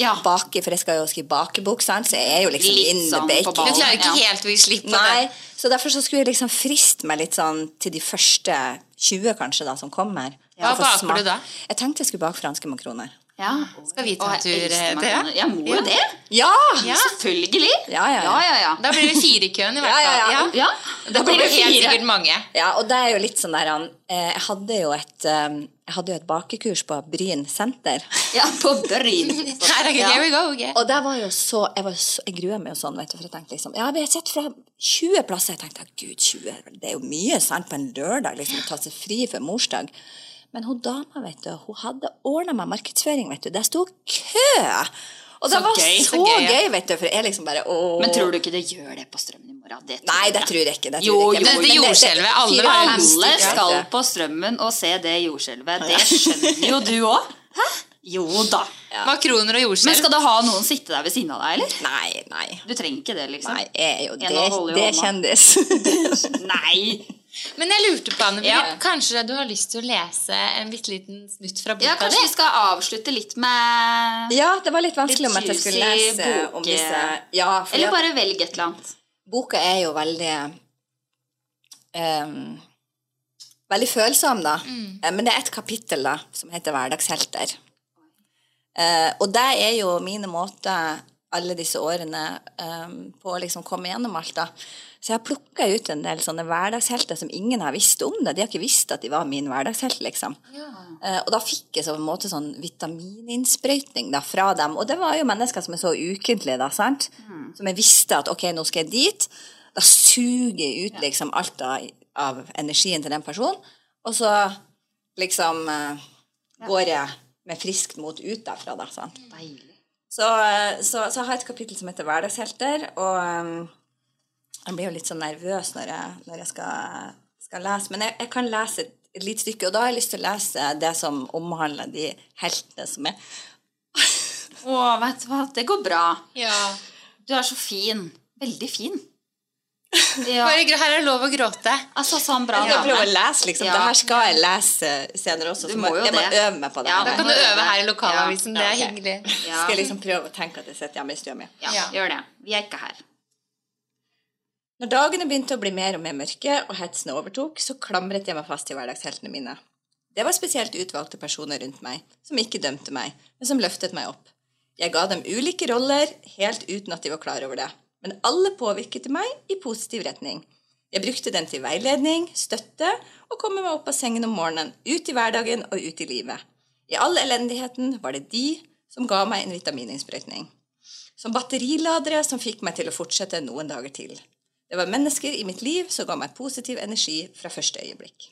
S2: Ja.
S4: Bake, For jeg skal jo skrive bakebok, sant? så jeg er jo liksom
S2: Litt
S4: in the
S2: sånn på
S4: baking.
S3: Du klarer ikke
S2: Ja.
S3: helt å gi slipp på
S4: Nei,
S3: det.
S4: så derfor så skulle jeg liksom friste meg litt sånn til de første 20 kanskje da, som kommer.
S3: Hva baker du da?
S4: Jeg tenkte jeg skulle bake franske makroner.
S2: Ja.
S3: Skal vi ta en tur,
S2: til?
S3: eh,
S2: Jeg må jo det.
S4: Ja!
S3: Ja.
S2: Selvfølgelig.
S4: Ja, ja, ja.
S2: ja, ja, ja.
S3: Da blir det fire i køen i (laughs) hvert
S4: Ja, ja,
S3: fall.
S4: ja.
S2: Ja,
S3: Da
S2: Da blir det
S3: helt
S2: fire.
S3: sikkert mange.
S4: Ja, og det er jo litt sånn der han, eh, Jeg hadde jo et eh, Jeg hadde jo et bakekurs på Bryn senter. (laughs)
S2: Ja, på Bryn. (laughs)
S3: Her, here we go, okay.
S4: Og det var jo så Jeg, var så, jeg gruer meg jo sånn, vet du, for jeg tenkte liksom Ja, vi har sett fra 20 plasser. Jeg tenkte gud, 20, det er jo mye, sant, på en lørdag, liksom, å ta seg fri for morsdag. Men hun dama, vet du, hun hadde ordna meg markedsføring, vet du. Det sto kø! Og det
S2: Så
S4: var
S2: gøy,
S4: så
S3: så gøy,
S4: gøy,
S3: ja.
S4: vet du, for jeg liksom bare åh.
S2: Men tror du ikke det gjør det på Strømmen i morgen? Det tror
S4: Nei, det tror jeg ikke. Det
S2: Jo,
S4: tror jeg
S2: jo,
S4: ikke.
S3: Det-
S4: jo,
S3: det
S4: men
S3: jordskjelvet, alle
S2: Alle skal på Strømmen og se det jordskjelvet. Det skjønner jo du òg. Jo da.
S3: Makroner og
S2: Men skal det ha noen sitte der ved siden av deg, eller?
S4: Nei, nei.
S2: Du trenger ikke det, liksom?
S4: Nei, jeg er jo det, det er kjendis. (laughs)
S2: Nei.
S3: Men jeg lurte på, Anne,
S2: Ja.
S3: kanskje du har lyst til å lese en bitte liten snutt fra boka?
S2: Ja, kanskje vi skal avslutte litt med
S4: Ja, det var litt vanskelig
S2: Litt
S4: om at jeg skulle
S2: lese
S4: lese om disse Ja, for
S2: Eller bare velg et eller annet.
S4: boka er jo veldig um, Veldig følsom, da. Mm. Men det er et kapittel da, som heter 'Hverdagshelter'. Uh, og det er jo mine måter alle disse årene um, på å liksom komme gjennom alt. da. Så jeg har plukka ut en del sånne hverdagshelter som ingen har visst om det. De har ikke visst at de var min hverdagshelt, liksom. Eh, og da fikk jeg så på en måte sånn vitamininnsprøytning da, fra dem. Og det var jo mennesker som er så ukentlige, da, sant. Som jeg visste at ok, nå skal jeg dit. Da suger jeg ut liksom alt av, av energien til den personen. Og så liksom eh, går jeg med friskt mot ut derfra, da. sant? Så, eh, så, så jeg har et kapittel som heter Hverdagshelter, og um, jeg blir jo litt sånn nervøs når jeg, når jeg skal, skal lese. Men jeg, jeg kan lese et, et lite stykke, og da har jeg lyst til å lese det som omhandler de heltene som er
S2: Å, vet du hva, det går bra.
S3: Ja.
S2: Du er så fin. Veldig fin. Ja.
S3: Bare, her er det lov å gråte.
S2: Altså, sånn bra
S4: Jeg skal prøve å lese, liksom.
S2: Ja.
S4: Det her skal jeg lese senere også.
S2: Du
S4: Så
S2: må jo
S4: jeg må
S2: det.
S4: øve meg på det.
S2: Ja.
S3: Da kan du øve her i lokalavisen. Det er hyggelig.
S2: Ja.
S4: Skal jeg liksom prøve å tenke at jeg sitter hjemme i stua mi.
S2: Ja,
S3: Ja.
S2: gjør det. Vi er ikke her.
S4: Når dagene begynte å bli mer og mer mørke, og hetsene overtok, så klamret jeg meg fast til hverdagsheltene mine. Det var spesielt utvalgte personer rundt meg, som ikke dømte meg, men som løftet meg opp. Jeg ga dem ulike roller, helt uten at de var klar over det. Men alle påvirket meg i positiv retning. Jeg brukte dem til veiledning, støtte og komme meg opp av sengen om morgenen, ut i hverdagen og ut i livet. I all elendigheten var det de som ga meg en vitamininnsprøytning. Som batteriladere som fikk meg til å fortsette noen dager til. Det var mennesker i mitt liv som ga meg positiv energi fra første øyeblikk.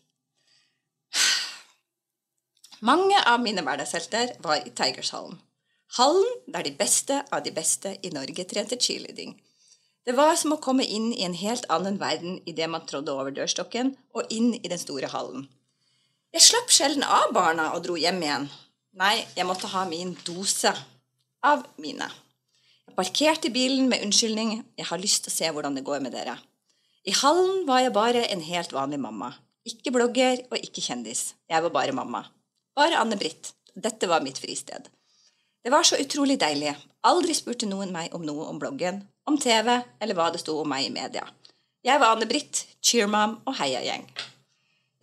S4: Mange av mine hverdagshelter var i Tigershallen. Hallen der de beste av de beste i Norge trente cheerleading. Det var som å komme inn i en helt annen verden idet man trådde over dørstokken og inn i den store hallen. Jeg slapp sjelden av barna og dro hjem igjen. Nei, jeg måtte ha min dose av mine. Jeg parkerte bilen med unnskyldning. Jeg har lyst til å se hvordan det går med dere. I hallen var jeg bare en helt vanlig mamma. Ikke blogger og ikke kjendis. Jeg var bare mamma. Bare Anne-Britt. Dette var mitt fristed. Det var så utrolig deilig. Aldri spurte noen meg om noe om bloggen, om TV eller hva det sto om meg i media. Jeg var Anne-Britt, cheermom og heiagjeng.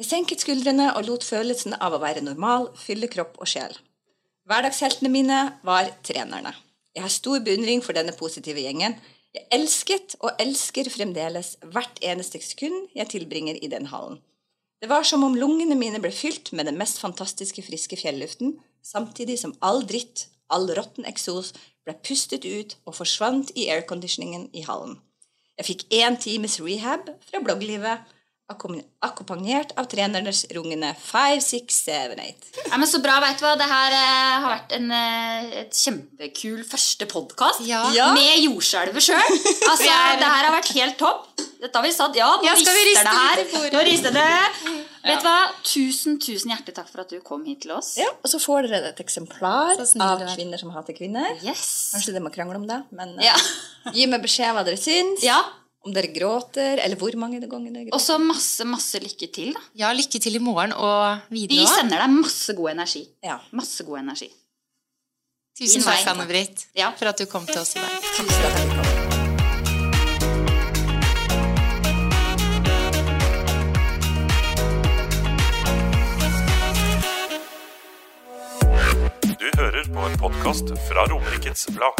S4: Jeg senket skuldrene og lot følelsen av å være normal fylle kropp og sjel. Hverdagsheltene mine var trenerne. Jeg har stor beundring for denne positive gjengen. Jeg elsket og elsker fremdeles hvert eneste sekund jeg tilbringer i den hallen. Det var som om lungene mine ble fylt med den mest fantastiske friske fjelluften, samtidig som all dritt, all råtten eksos ble pustet ut og forsvant i airconditioningen i hallen. Jeg fikk én times rehab fra blogglivet, akkompagnert av trenernes rungende 5, 6, 7, 8.
S2: Nei, men Så bra, vet du hva. Det her eh, har vært en eh, et kjempekul første podkast
S3: Ja.
S4: Ja.
S2: med jordskjelvet sjøl. Altså, det her har vært helt topp. Dette har vi satt. Ja, nå
S3: Ja, vi
S2: rister
S3: riste
S2: det her. Nå rister det. Vet du hva? Tusen, tusen hjertelig takk for at du kom hit til oss.
S4: Ja, og så får dere et eksemplar av
S3: er.
S4: Kvinner som hater kvinner.
S2: Yes.
S4: Kanskje dere må krangle om det, men eh,
S2: Ja.
S4: gi meg beskjed hva dere syns.
S2: ja.
S4: Om dere gråter, eller hvor mange ganger dere gråter.
S2: Og så masse, masse lykke til, da.
S3: Ja, lykke til i morgen og
S2: Vi
S3: videre Vi
S2: sender deg masse god energi.
S4: Ja.
S2: Masse god energi.
S3: Tusen takk, Anne-Britt,
S2: Ja.
S3: for at du kom til oss i dag.
S4: Tusen takk for at dere kom.
S1: Du hører på en podkast fra Romerikes Blad.